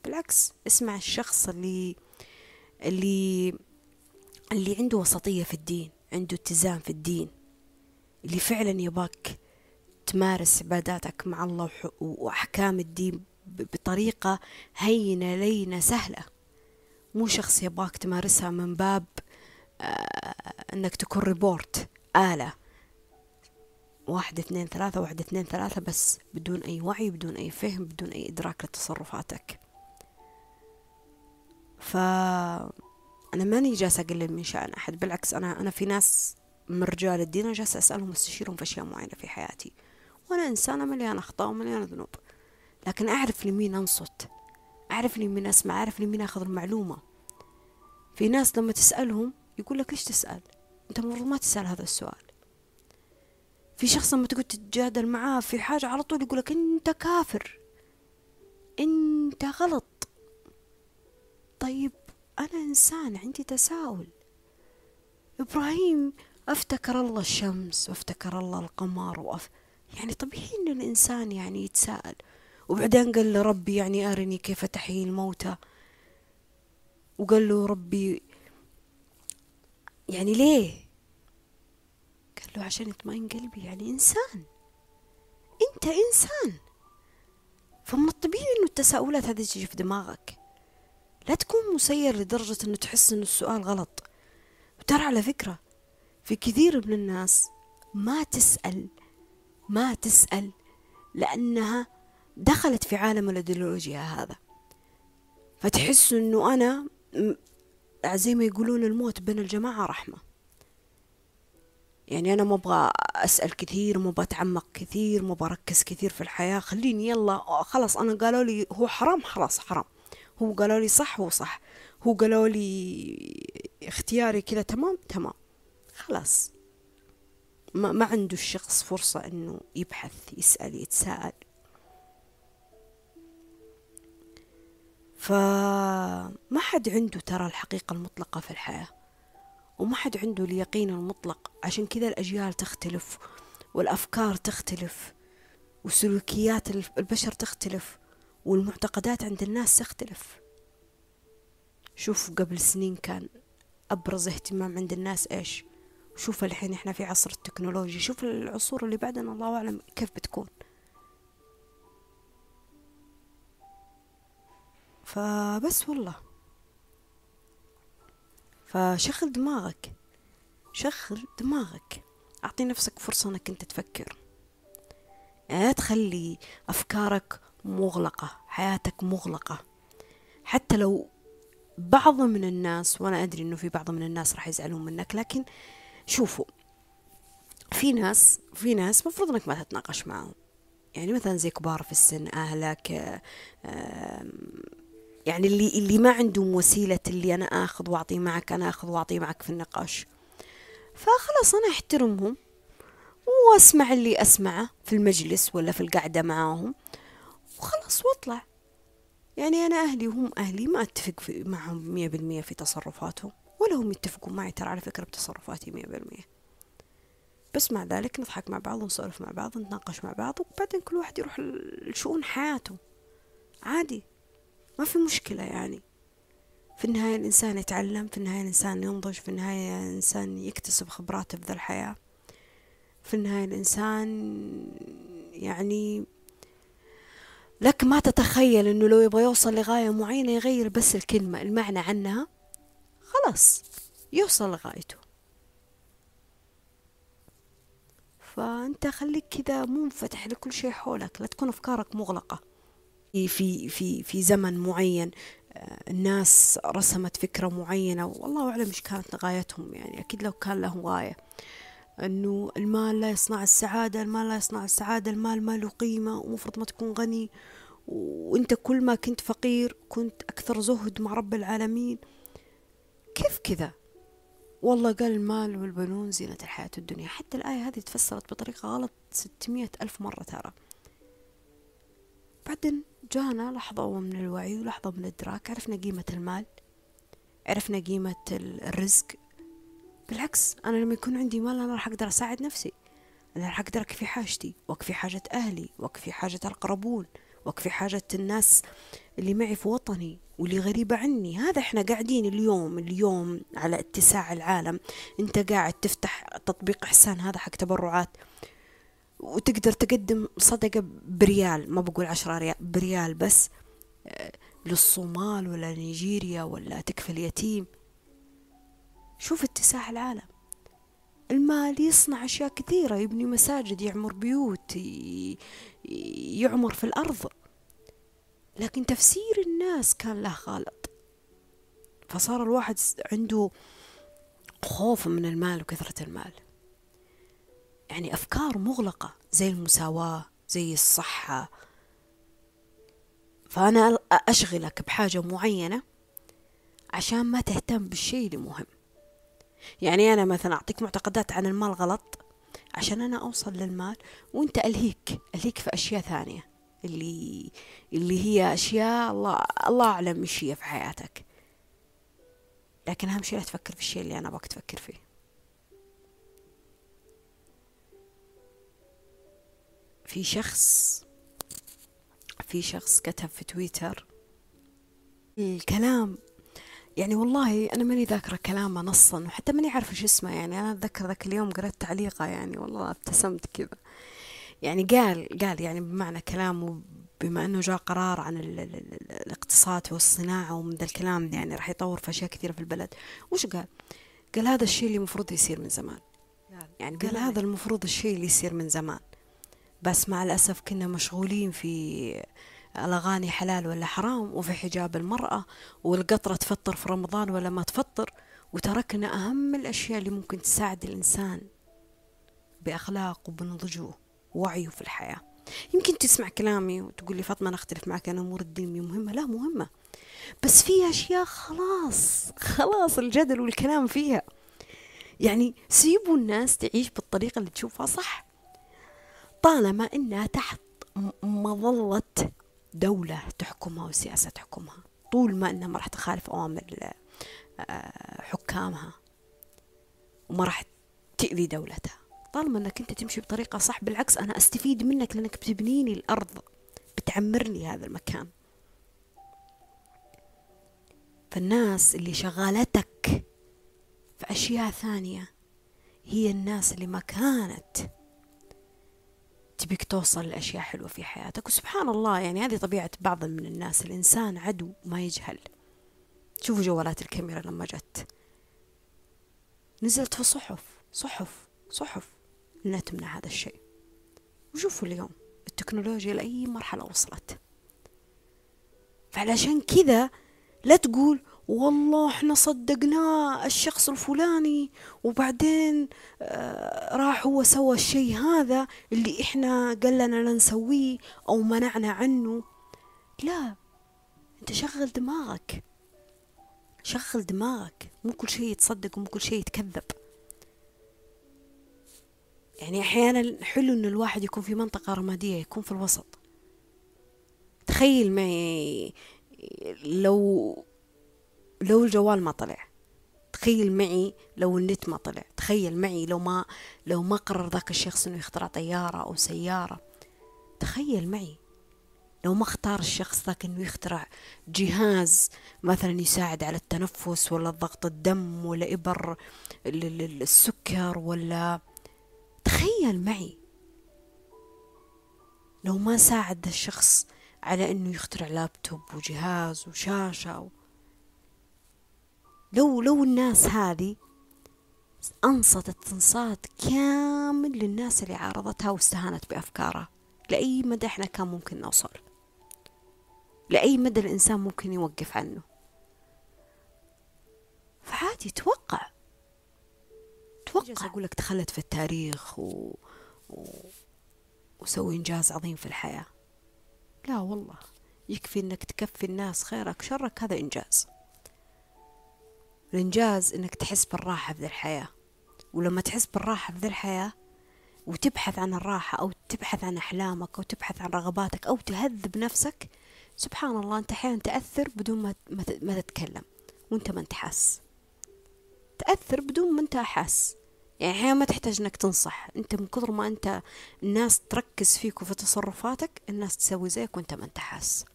Speaker 1: بالعكس اسمع الشخص اللي اللي اللي عنده وسطية في الدين عنده اتزان في الدين. اللي فعلا يبغاك تمارس عباداتك مع الله وأحكام الدين بطريقة هينة لينة سهلة. مو شخص يبغاك تمارسها من باب آه إنك تكون ريبورت آلة. واحد اثنين ثلاثة واحد اثنين ثلاثة بس بدون أي وعي بدون أي فهم بدون أي إدراك لتصرفاتك. فأنا ماني جالسة أقلل من شأن أحد بالعكس أنا أنا في ناس من رجال الدين أنا جالسة أسألهم وأستشيرهم في أشياء معينة في حياتي. وأنا إنسانة مليانة أخطاء ومليانة ذنوب. لكن أعرف لمين أنصت؟ أعرف لمين أسمع؟ أعرف لمين أخذ المعلومة؟ في ناس لما تسألهم يقول لك ليش تسأل؟ أنت المفروض ما تسأل هذا السؤال. في شخص لما تقعد تتجادل معاه في حاجة على طول يقول لك أنت كافر. أنت غلط. طيب أنا إنسان عندي تساؤل. إبراهيم أفتكر الله الشمس وأفتكر الله القمر وأف... يعني طبيعي إن الإنسان يعني يتساءل. وبعدين قال له ربي يعني أرني كيف تحيي الموتى. وقال له ربي يعني ليه؟ قال له عشان يطمئن قلبي يعني إنسان. أنت إنسان. فمن الطبيعي إنه التساؤلات هذه تجي في دماغك. لا تكون مسير لدرجة إنه تحس إنه السؤال غلط. وترى على فكرة في كثير من الناس ما تسأل ما تسأل لأنها دخلت في عالم الأيديولوجيا هذا. فتحس إنه أنا زي ما يقولون الموت بين الجماعة رحمة. يعني أنا ما أبغى أسأل كثير ما أبغى أتعمق كثير ما بركز كثير في الحياة. خليني يلا خلاص أنا قالوا لي هو حرام خلاص حرام. هو قالوا لي صح هو صح. هو قالوا لي اختياري كذا تمام تمام. خلاص. ما, ما عنده الشخص فرصة إنه يبحث يسأل يتساءل. فما حد عنده ترى الحقيقة المطلقة في الحياة وما حد عنده اليقين المطلق. عشان كذا الأجيال تختلف والأفكار تختلف وسلوكيات البشر تختلف والمعتقدات عند الناس تختلف. شوف قبل سنين كان أبرز اهتمام عند الناس إيش؟ شوف الحين إحنا في عصر التكنولوجيا شوف العصور اللي بعدنا الله أعلم كيف بتكون. فبس والله. فشغل دماغك شغل دماغك. أعطي نفسك فرصة أنك أنت تفكر. لا تخلي أفكارك مغلقة حياتك مغلقة. حتى لو بعض من الناس وأنا أدري أنه في بعض من الناس راح يزعلون منك لكن شوفوا في ناس في ناس مفروض أنك ما تتناقش معهم يعني مثلا زي كبار في السن أهلك يعني اللي اللي ما عندهم وسيلة اللي أنا آخذ وأعطي معك أنا آخذ وأعطي معك في النقاش. فخلاص أنا أحترمهم وأسمع اللي أسمعه في المجلس ولا في القعدة معاهم. وخلاص وأطلع. يعني أنا أهلي وهم أهلي ما أتفق في معهم مية بالمية في تصرفاتهم. ولا هم يتفقون معي ترى على فكرة بتصرفاتي مية بالمية. بس مع ذلك نضحك مع بعض ونسولف مع بعض نتناقش مع بعض وبعدين كل واحد يروح لشؤون حياته. عادي. ما في مشكلة يعني. في النهاية الإنسان يتعلم في النهاية الإنسان ينضج في النهاية الإنسان يكتسب خبرات في ذا الحياة. في النهاية الإنسان يعني لك ما تتخيل إنه لو يبغى يوصل لغاية معينة يغير بس الكلمة المعنى عنها. خلاص يوصل لغايته. فأنت خليك كذا منفتح لكل شيء حولك لا تكون أفكارك مغلقة. في في في زمن معين آه، الناس رسمت فكرة معينة والله أعلم إيش كانت غايتهم يعني أكيد لو كان لهم غاية. أنه المال لا يصنع السعادة المال لا يصنع السعادة المال ما له قيمة ومفرض ما تكون غني. وأنت كل ما كنت فقير كنت أكثر زهد مع رب العالمين. كيف كذا؟ والله قال المال والبنون زينة الحياة الدنيا. حتى الآية هذه تفسرت بطريقة غلط ستمية ألف مرة ترى. بعدين جانا لحظة من الوعي ولحظة من الإدراك. عرفنا قيمة المال عرفنا قيمة الرزق. بالعكس أنا لما يكون عندي مال أنا راح أقدر أساعد نفسي. أنا راح أقدر أكفي حاجتي وأكفي حاجة أهلي وأكفي حاجة القربون وأكفي حاجة الناس اللي معي في وطني واللي غريبة عني. هذا إحنا قاعدين اليوم اليوم على اتساع العالم. أنت قاعد تفتح تطبيق إحسان هذا حق تبرعات. وتقدر تقدم صدقة بريال ما بقول عشرة ريال بريال بس آه، للصومال ولا نيجيريا ولا تكفل يتيم شوف اتساع العالم. المال يصنع أشياء كثيرة يبني مساجد يعمر بيوت يعمر في الأرض. لكن تفسير الناس كان له غلط. فصار الواحد عنده خوف من المال وكثرة المال. يعني أفكار مغلقة زي المساواة زي الصحة. فأنا أشغلك بحاجة معينة عشان ما تهتم بالشيء اللي مهم. يعني أنا مثلا أعطيك معتقدات عن المال غلط عشان أنا أوصل للمال وأنت ألهيك ألهيك في أشياء ثانية اللي اللي هي أشياء الله الله أعلم إيش هي في حياتك. لكن أهم شيء لا تفكر في الشيء اللي أنا أبغاك تفكر فيه. في شخص في شخص كتب في تويتر الكلام يعني والله أنا ماني ذاكرة كلامه نصا وحتى ماني عارفة شو اسمه يعني. أنا أتذكر ذاك اليوم قرأت تعليقه يعني والله ابتسمت كذا. يعني قال قال يعني بمعنى كلامه بما أنه جاء قرار عن ال ال ال الاقتصاد والصناعة ومن ذا الكلام يعني راح يطور في أشياء كثيرة في البلد. وش قال؟ قال هذا الشيء اللي المفروض يصير من زمان. يعني قال هذا المفروض الشيء اللي يصير من زمان. بس مع الأسف كنا مشغولين في الأغاني حلال ولا حرام وفي حجاب المرأة والقطرة تفطر في رمضان ولا ما تفطر. وتركنا أهم الأشياء اللي ممكن تساعد الإنسان بأخلاقه وبنضجه ووعيه في الحياة. يمكن تسمع كلامي وتقول لي فاطمة أنا أختلف معك أنا أمور الدين مهمة. لا مهمة. بس في أشياء خلاص خلاص الجدل والكلام فيها. يعني سيبوا الناس تعيش بالطريقة اللي تشوفها صح. طالما إنها تحت مظلة دولة تحكمها وسياسة تحكمها. طول ما إنها ما راح تخالف أوامر آه، حكامها وما راح تأذي دولتها. طالما إنك أنت تمشي بطريقة صح بالعكس أنا أستفيد منك لأنك بتبنيني الأرض بتعمرني هذا المكان. فالناس اللي شغالتك في أشياء ثانية هي الناس اللي ما كانت تبيك توصل لأشياء حلوة في حياتك وسبحان الله يعني هذه طبيعة بعض من الناس. الإنسان عدو ما يجهل. شوفوا جوالات الكاميرا لما جت. نزلت في صحف صحف صحف انها تمنع هذا الشيء. وشوفوا اليوم التكنولوجيا لأي مرحلة وصلت. فعلشان كذا لا تقول والله إحنا صدقناه الشخص الفلاني وبعدين آه راح هو سوى الشيء هذا اللي إحنا قال لنا لا نسويه أو منعنا عنه. لا انت شغل دماغك. شغل دماغك. مو كل شيء يتصدق ومو كل شيء يتكذب. يعني أحيانا حلو إن الواحد يكون في منطقة رمادية يكون في الوسط. تخيل معي لو لو الجوال ما طلع تخيل معي لو النت ما طلع تخيل معي لو ما لو ما قرر ذاك الشخص إنه يخترع طيارة أو سيارة. تخيل معي لو ما اختار الشخص ذاك إنه يخترع جهاز مثلا يساعد على التنفس ولا ضغط الدم ولا إبر السكر ولا تخيل معي لو ما ساعد الشخص على إنه يخترع لابتوب وجهاز وشاشة و... لو لو الناس هذه أنصتت إنصات كامل للناس اللي عارضتها واستهانت بأفكارها لأي مدى إحنا كان ممكن نوصل؟ لأي مدى الإنسان ممكن يوقف عنه؟ فعادي توقع. توقع. أقول لك دخلت في التاريخ و... و... وسوي إنجاز عظيم في الحياة. لا والله. يكفي إنك تكفي الناس خيرك شرك هذا إنجاز. الإنجاز إنك تحس بالراحة في ذي الحياة. ولما تحس بالراحة في ذي الحياة وتبحث عن الراحة أو تبحث عن أحلامك أو تبحث عن رغباتك أو تهذب نفسك سبحان الله أنت أحيانا تأثر بدون ما ما تتكلم وأنت ما أنت حاس. تأثر بدون ما أنت حاس. يعني أحيانا ما تحتاج إنك تنصح. أنت من كثر ما أنت الناس تركز فيك وفي تصرفاتك الناس تسوي زيك وأنت ما أنت حاس.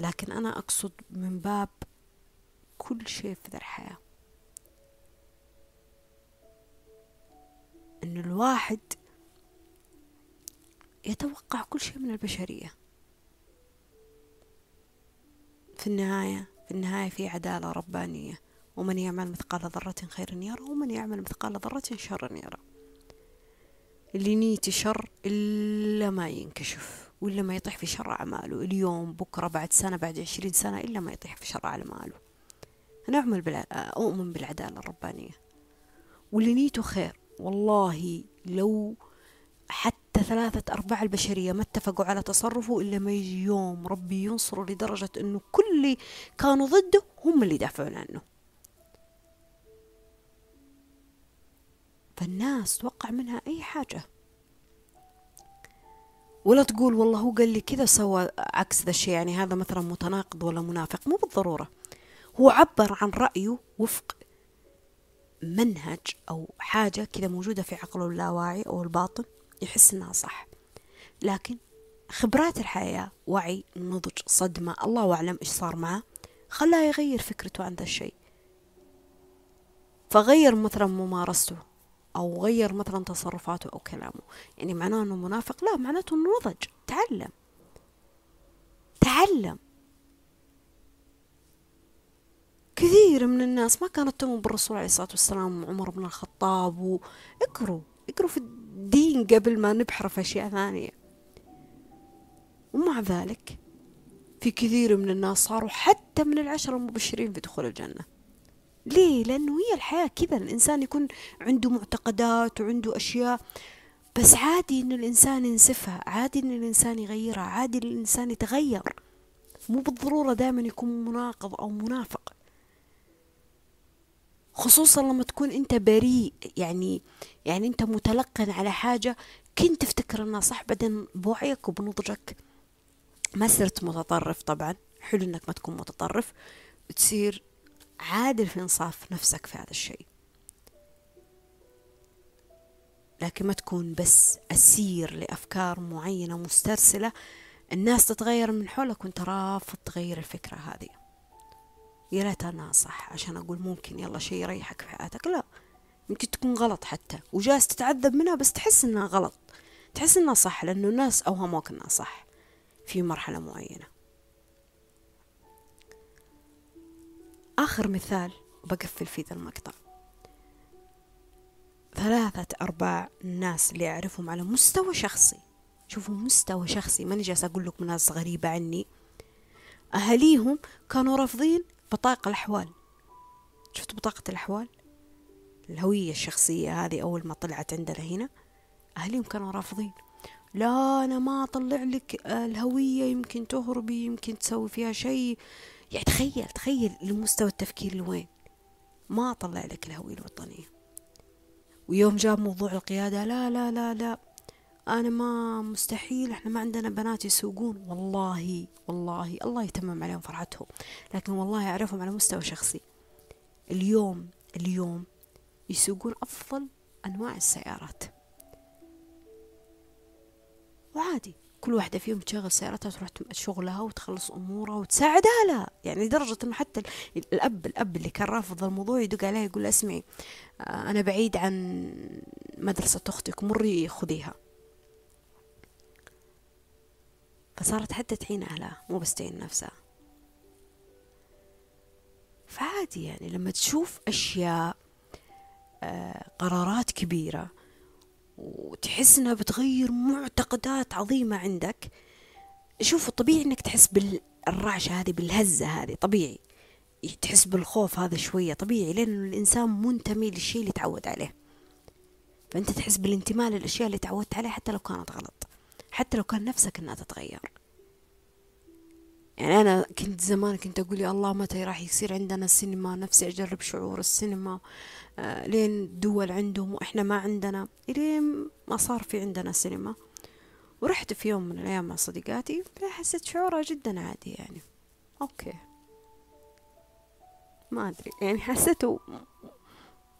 Speaker 1: لكن أنا أقصد من باب كل شيء في ذا الحياة. أن الواحد يتوقع كل شيء من البشرية. في النهاية في النهاية في عدالة ربانية. ومن يعمل مثقال ذرة خيرا يرى ومن يعمل مثقال ذرة شرا يرى اللي نيتي شر إلا ما ينكشف وإلا ما يطيح في شر أعماله. اليوم بكرة بعد سنة بعد عشرين سنة إلا ما يطيح في شر أعماله. أنا أعمل بالع... أؤمن بالعدالة الربانية. واللي نيته خير. والله لو حتى ثلاثة أرباع البشرية ما اتفقوا على تصرفه إلا ما يجي يوم ربي ينصره لدرجة أنه كل اللي كانوا ضده هم اللي يدافعون عنه. فالناس توقع منها أي حاجة. ولا تقول والله هو قال لي كذا سوى عكس ذا الشيء يعني هذا مثلا متناقض ولا منافق. مو بالضرورة. هو عبر عن رأيه وفق منهج أو حاجة كذا موجودة في عقله اللاواعي أو الباطن يحس إنها صح. لكن خبرات الحياة وعي نضج صدمة الله أعلم إيش صار معه خلاه يغير فكرته عن ذا الشيء. فغير مثلا ممارسته أو غير مثلا تصرفاته أو كلامه. يعني معناه أنه منافق؟ لا معناته أنه نضج. تعلم. تعلم. كثير من الناس ما كانت تؤمن بالرسول عليه الصلاة والسلام وعمر بن الخطاب واقروا اقروا في الدين قبل ما نبحر في أشياء ثانية. ومع ذلك في كثير من الناس صاروا حتى من العشرة المبشرين في دخول الجنة. ليه؟ لأنه هي الحياة كذا الإنسان يكون عنده معتقدات وعنده أشياء. بس عادي إن الإنسان ينسفها عادي إن الإنسان يغيرها عادي إن الإنسان يتغير. مو بالضرورة دائما يكون مناقض أو منافق. خصوصا لما تكون أنت بريء يعني يعني أنت متلقن على حاجة كنت تفتكر أنها صح بعدين بوعيك وبنضجك. ما صرت متطرف طبعا حلو إنك ما تكون متطرف. تصير عادل في إنصاف نفسك في هذا الشيء. لكن ما تكون بس أسير لأفكار معينة مسترسلة. الناس تتغير من حولك وأنت رافض تغير الفكرة هذه. يا ريت أنا صح عشان أقول ممكن يلا شيء يريحك في حياتك لا يمكن تكون غلط حتى وجالس تتعذب منها بس تحس إنها غلط. تحس إنها صح لأنه الناس أوهموك إنها صح في مرحلة معينة. آخر مثال بقفل في ذا المقطع. ثلاثة أرباع الناس اللي أعرفهم على مستوى شخصي. شوفوا مستوى شخصي ماني جالسة أقول لكم ناس غريبة عني. أهاليهم كانوا رافضين بطاقة الأحوال. شفت بطاقة الأحوال؟ الهوية الشخصية هذه أول ما طلعت عندنا هنا. أهليهم كانوا رافضين. لا أنا ما أطلع لك الهوية يمكن تهربي يمكن تسوي فيها شيء. يعني تخيل تخيل لمستوى التفكير لوين؟ ما أطلع لك الهوية الوطنية. ويوم جاب موضوع القيادة لا لا لا لا. أنا ما مستحيل إحنا ما عندنا بنات يسوقون. والله والله الله يتمم عليهم فرحتهم. لكن والله أعرفهم على مستوى شخصي. اليوم اليوم يسوقون أفضل أنواع السيارات. وعادي كل واحدة فيهم تشغل سيارتها وتروح شغلها وتخلص أمورها وتساعد أهلها. يعني لدرجة إنه حتى الأب الأب اللي كان رافض الموضوع يدق عليه يقول اسمعي آه، أنا بعيد عن مدرسة أختك مري خذيها فصارت حتى تعين أهلها مو بس تعين نفسها. فعادي يعني لما تشوف أشياء آه، قرارات كبيرة وتحس إنها بتغير معتقدات عظيمة عندك شوف طبيعي إنك تحس بالرعشة هذه بالهزة هذه طبيعي. تحس بالخوف هذا شوية طبيعي لأن الإنسان منتمي للشيء اللي تعود عليه. فأنت تحس بالانتماء للأشياء اللي تعودت عليها حتى لو كانت غلط. حتى لو كان نفسك إنها تتغير. يعني أنا كنت زمان كنت أقول يا الله متى راح يصير عندنا السينما نفسي أجرب شعور السينما آه لين دول عندهم وإحنا ما عندنا إلين ما صار في عندنا سينما. ورحت في يوم من الأيام مع صديقاتي حسيت شعورها جدا عادي يعني. أوكي. ما أدري. يعني حسيته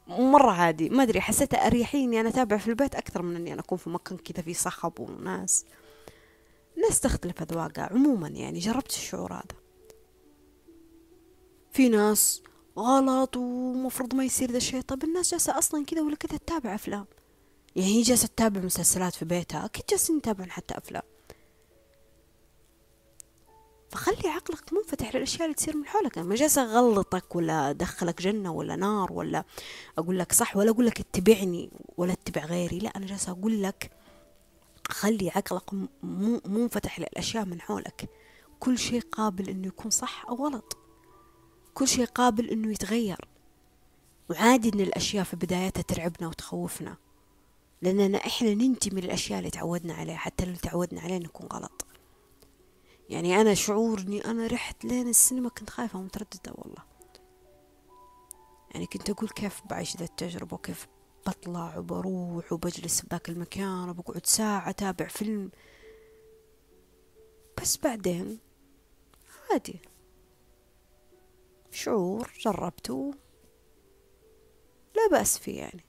Speaker 1: مرة عادي. ما أدري حسيته أريحيني أنا أتابع في البيت أكثر من إني أنا أكون في مكان كذا فيه صخب وناس. الناس تختلف أذواقها عموما يعني جربت الشعور هذا. في ناس غلط ومفروض ما يصير ذا الشيء. طب الناس جالسة أصلا كذا ولا كذا تتابع أفلام؟ يعني هي جالسة تتابع مسلسلات في بيتها أكيد جالسين يتابعون حتى أفلام. فخلي عقلك منفتح للأشياء اللي تصير من حولك. أنا ما جالسة أغلطك ولا أدخلك جنة ولا نار ولا أقول لك صح ولا أقول لك اتبعني ولا اتبع غيري. لا أنا جالسة أقول لك خلي عقلك منفتح للأشياء من حولك. كل شيء قابل إنه يكون صح أو غلط. كل شيء قابل إنه يتغير. وعادي إن الأشياء في بدايتها ترعبنا وتخوفنا. لأننا إحنا ننتمي للأشياء اللي تعودنا عليها. حتى اللي تعودنا عليه نكون غلط. يعني أنا شعور إني أنا رحت لين السينما كنت خايفة ومترددة والله. يعني كنت أقول كيف بعيش ذا التجربة وكيف بطلع وبروح وبجلس بذاك المكان وبقعد ساعة أتابع فيلم. بس بعدين عادي. شعور جربته. لا بأس فيه يعني.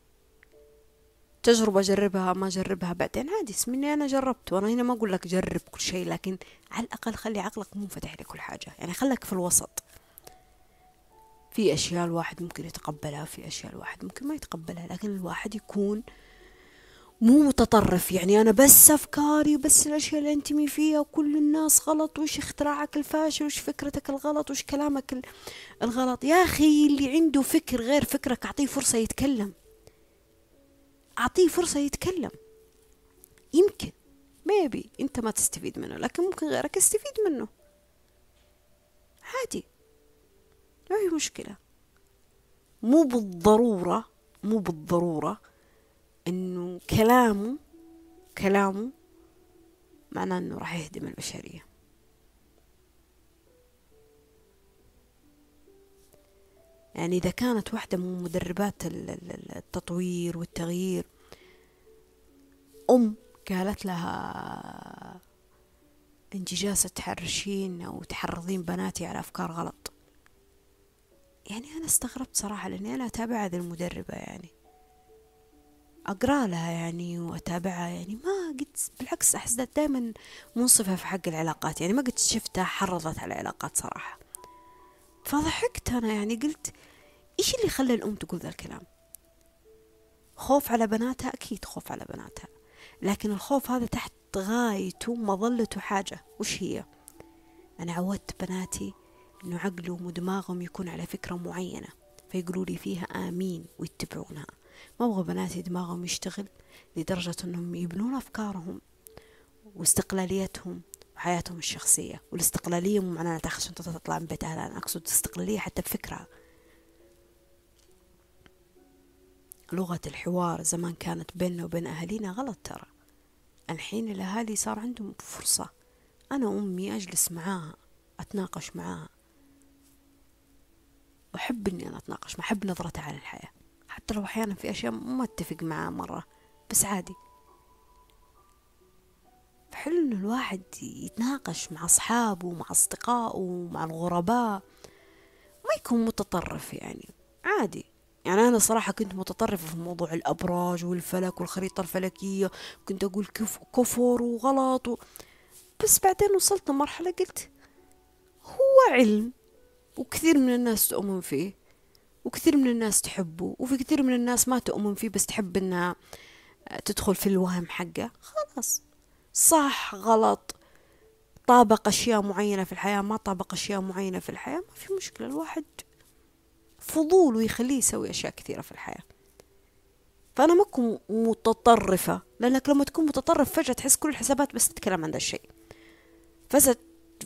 Speaker 1: تجربة أجربها ما أجربها بعدين عادي اسمني أنا جربت وأنا هنا ما أقول لك جرب كل شيء لكن على الأقل خلي عقلك منفتح لكل حاجة. يعني خلك في الوسط. في أشياء الواحد ممكن يتقبلها في أشياء الواحد ممكن ما يتقبلها لكن الواحد يكون مو متطرف. يعني أنا بس أفكاري وبس الأشياء اللي أنتمي فيها وكل الناس غلط وش اختراعك الفاشل وش فكرتك الغلط وش كلامك الغلط. يا أخي اللي عنده فكر غير فكرك أعطيه فرصة يتكلم. أعطيه فرصة يتكلم. يمكن. ميبي أنت ما تستفيد منه لكن ممكن غيرك يستفيد منه. عادي. ما في مشكلة. مو بالضرورة مو بالضرورة إنه كلامه كلامه معناه إنه راح يهدم البشرية. يعني إذا كانت واحدة من مدربات التطوير والتغيير أم قالت لها انت جالسة تحرشين أو تحرضين بناتي على أفكار غلط. يعني أنا استغربت صراحة لأني أنا أتابع هذه المدربة يعني. أقرأ لها يعني وأتابعها يعني ما قد بالعكس أحسدت دائما منصفة في حق العلاقات. يعني ما قد شفتها حرضت على العلاقات صراحة. فضحكت أنا يعني قلت إيش اللي خلى الأم تقول ذا الكلام؟ خوف على بناتها؟ أكيد خوف على بناتها لكن الخوف هذا تحت غايته مظلته حاجة وش هي؟ أنا عودت بناتي إنه عقلهم ودماغهم يكون على فكرة معينة فيقولوا لي فيها آمين ويتبعونها. ما أبغى بناتي دماغهم يشتغل لدرجة أنهم يبنون أفكارهم واستقلاليتهم وحياتهم الشخصية والاستقلالية مو معناها تاخذ شنطة تطلع من بيت أهلها أنا أقصد استقلالية حتى بفكرة. لغة الحوار زمان كانت بيننا وبين أهالينا غلط ترى. الحين الأهالي صار عندهم فرصة. أنا أمي أجلس معاها أتناقش معاها. أحب إني أنا أتناقش ما أحب نظرتها على الحياة. حتى لو أحيانا في أشياء ما أتفق معاه مرة بس عادي. فحلو إنه الواحد يتناقش مع أصحابه مع أصدقائه مع الغرباء. ما يكون متطرف يعني عادي. يعني أنا صراحة كنت متطرفة في موضوع الأبراج والفلك والخريطة الفلكية كنت أقول كف كفر وغلط و... بس بعدين وصلت لمرحلة قلت هو علم وكثير من الناس تؤمن فيه وكثير من الناس تحبه وفي كثير من الناس ما تؤمن فيه بس تحب إنها تدخل في الوهم حقه. خلاص. صح غلط. طابق أشياء معينة في الحياة ما طابق أشياء معينة في الحياة ما في مشكلة. الواحد فضول ويخليه يسوي أشياء كثيرة في الحياة. فأنا ما أكون متطرفة لأنك لما تكون متطرف فجأة تحس كل الحسابات بس تتكلم عن ذا الشيء.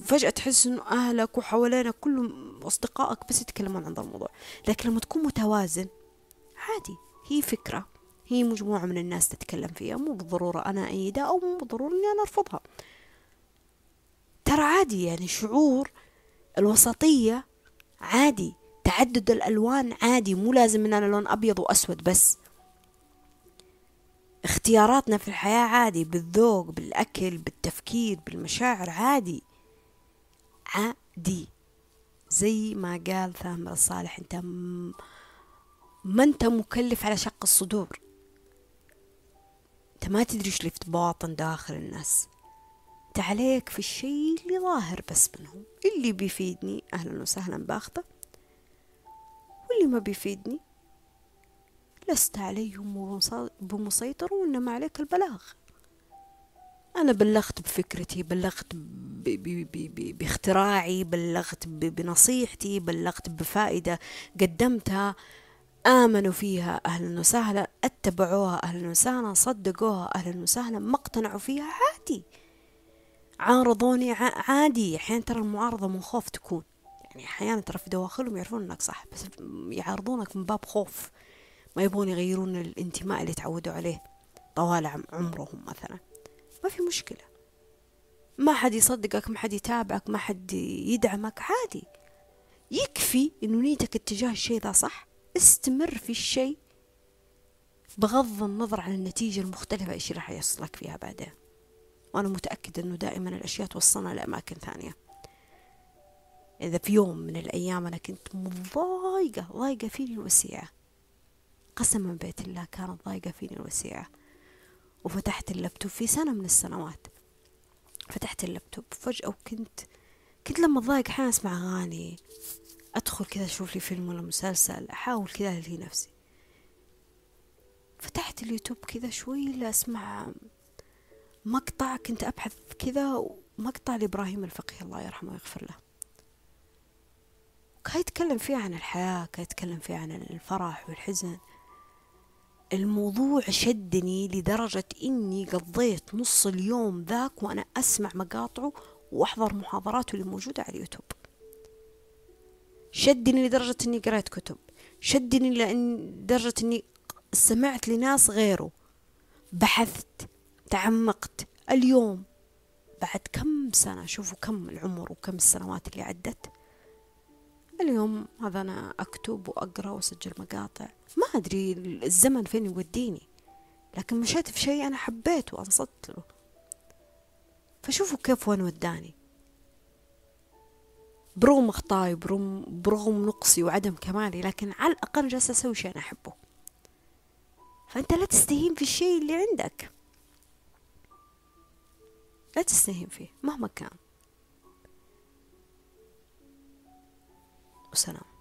Speaker 1: فجأة تحس إنه أهلك وحوالينك كلهم أصدقائك بس يتكلمون عن ذا الموضوع. لكن لما تكون متوازن عادي هي فكرة. هي مجموعة من الناس تتكلم فيها مو بالضرورة أنا أيدها أو مو بالضرورة إني أنا أرفضها. ترى عادي يعني شعور الوسطية عادي تعدد الألوان عادي مو لازم إن أنا لون أبيض وأسود بس. اختياراتنا في الحياة عادي بالذوق بالأكل بالتفكير بالمشاعر عادي. عادي. زي ما قال ثامر الصالح أنت ما أنت مكلف على شق الصدور. أنت ما تدري إيش اللي في باطن داخل الناس. أنت عليك في الشيء اللي ظاهر بس منهم. اللي بيفيدني أهلا وسهلا باخذه واللي ما بيفيدني لست عليهم بمسيطر وإنما عليك البلاغ. أنا بلغت بفكرتي بلغت باختراعي بلغت بنصيحتي بلغت بفائدة قدمتها. آمنوا فيها أهلا وسهلا اتبعوها أهلا وسهلا صدقوها أهلا وسهلا ما اقتنعوا فيها عادي. عارضوني عادي. أحيانا ترى المعارضة من خوف تكون. يعني أحيانا ترى في دواخلهم يعرفون إنك صح بس يعارضونك من باب خوف. ما يبغون يغيرون الانتماء اللي تعودوا عليه طوال عمرهم مثلا. ما في مشكلة. ما حد يصدقك ما حد يتابعك ما حد يدعمك عادي. يكفي إنه نيتك اتجاه الشيء ذا صح. استمر في الشيء بغض النظر عن النتيجة المختلفة. إيش راح يصلك فيها بعدين؟ وأنا متأكدة إنه دائما الأشياء توصلنا لأماكن ثانية. إذا في يوم من الأيام أنا كنت مضايقة ضايقة فيني الوسيعة. قسما بيت الله كانت ضايقة فيني الوسيعة. وفتحت اللابتوب في سنة من السنوات. فتحت اللابتوب فجأة وكنت كنت لما ضايق أحيانا أسمع أغاني. أدخل كذا أشوف لي فيلم ولا مسلسل أحاول كذا ألهي نفسي. فتحت اليوتيوب كذا شوي لأسمع مقطع كنت أبحث كذا مقطع لإبراهيم الفقيه الله يرحمه ويغفر له. كان يتكلم فيه عن الحياة كان يتكلم فيه عن الفرح والحزن. الموضوع شدني لدرجة إني قضيت نص اليوم ذاك وأنا أسمع مقاطعه وأحضر محاضراته اللي موجودة على اليوتيوب. شدني لدرجة إني قرأت كتب. شدني لدرجة إني سمعت لناس غيره بحثت تعمقت. اليوم بعد كم سنة؟ شوفوا كم العمر وكم السنوات اللي عدت. اليوم هذا أنا أكتب وأقرأ وأسجل مقاطع. ما أدري الزمن فين يوديني. لكن مشيت في شيء أنا حبيته وأنصت له. فشوفوا كيف وين وداني. برغم أخطائي برغم, برغم نقصي وعدم كمالي لكن على الأقل جالسة أسوي شيء أنا أحبه. فأنت لا تستهين في الشيء اللي عندك. لا تستهين فيه مهما كان. وسلام